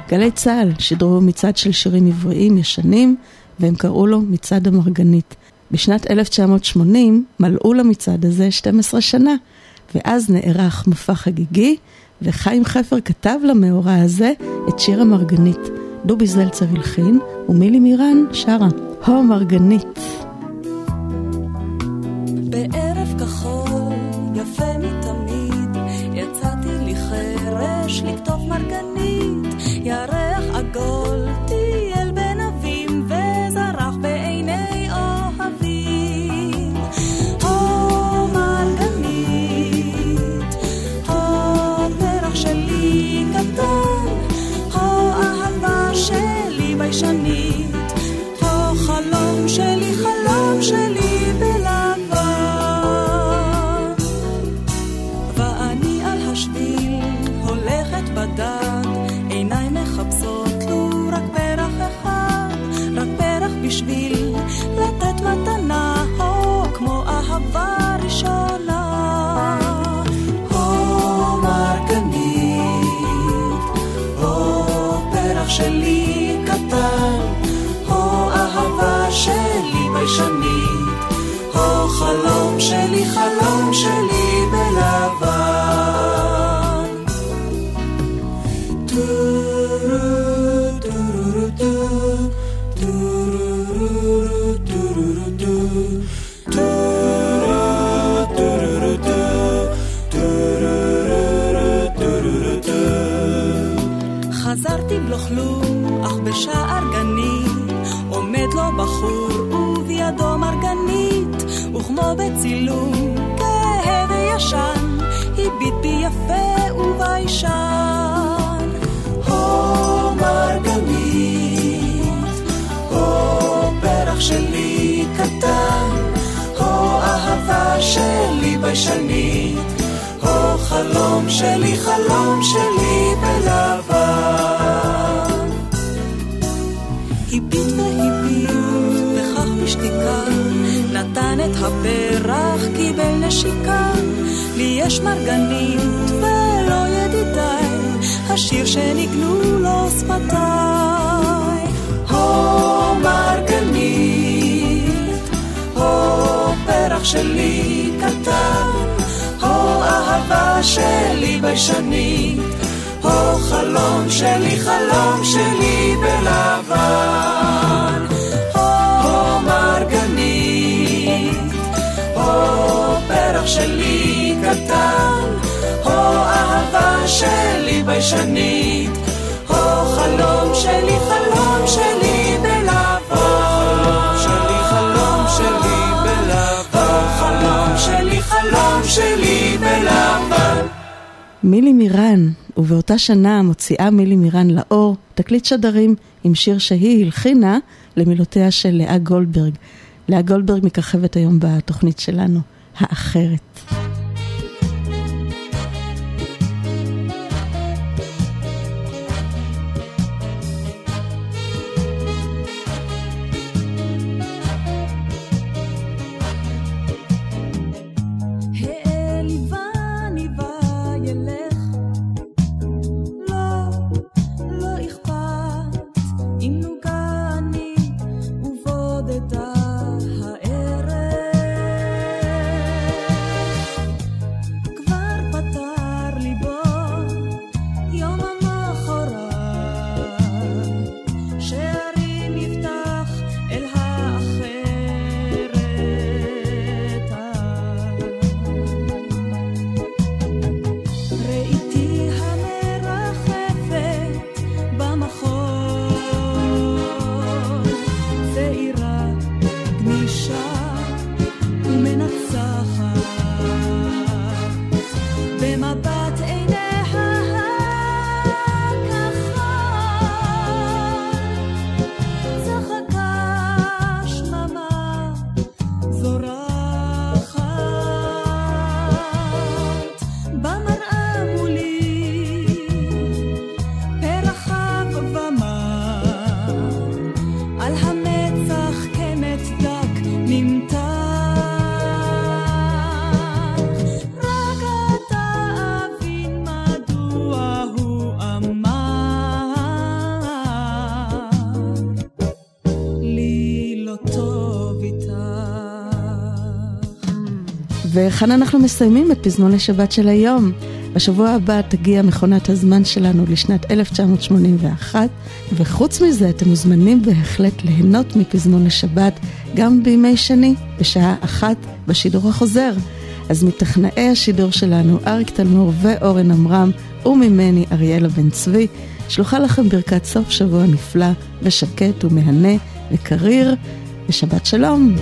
Speaker 5: גלי צה"ל שידרו מצעד של שירים עבריים ישנים, והם קראו לו מצעד המרגנית. בשנת 1980 מלאו למצעד הזה 12 שנה, ואז נערך מופע חגיגי, וחיים חפר כתב למאורע הזה את שיר המרגנית. דובי זלצר הלחין, ומילי מירן שרה, הו מרגנית.
Speaker 9: וכמו בצילום כהה וישן, הביט בי יפה וביישן. הו מרגנית, הו פרח שלי קטן, הו אהבה שלי ביישנית, הו חלום שלי, חלום שלי בלבן. את הפרח, קיבל נשיקה. לי יש מרגנית ולא ידידיי, השיר שניגנו לו שפתיי. הו מרגנית, הו פרח שלי קטן, הו אהבה שלי ביישנית, הו חלום שלי, חלום שלי בלבן. פרח שלי קטן, הו אהבה שלי ביישנית, הו חלום שלי, חלום שלי. שלי, חלום שלי. חלום שלי, חלום שלי.
Speaker 4: מילי מירן, ובאותה שנה מוציאה מילי מירן לאור תקליט שדרים עם שיר שהיא הלחינה למילותיה של לאה גולדברג. לאה גולדברג מככבת היום בתוכנית שלנו, האחרת. וכאן אנחנו מסיימים את פזמון לשבת של היום. בשבוע הבא תגיע מכונת הזמן שלנו לשנת 1981, וחוץ מזה אתם מוזמנים בהחלט ליהנות מפזמון לשבת גם בימי שני, בשעה אחת בשידור החוזר. אז מטכנאי השידור שלנו, אריק תלמור ואורן עמרם, וממני אריאלה בן צבי, שלוחה לכם ברכת סוף שבוע נפלא ושקט ומהנה וקריר, ושבת שלום.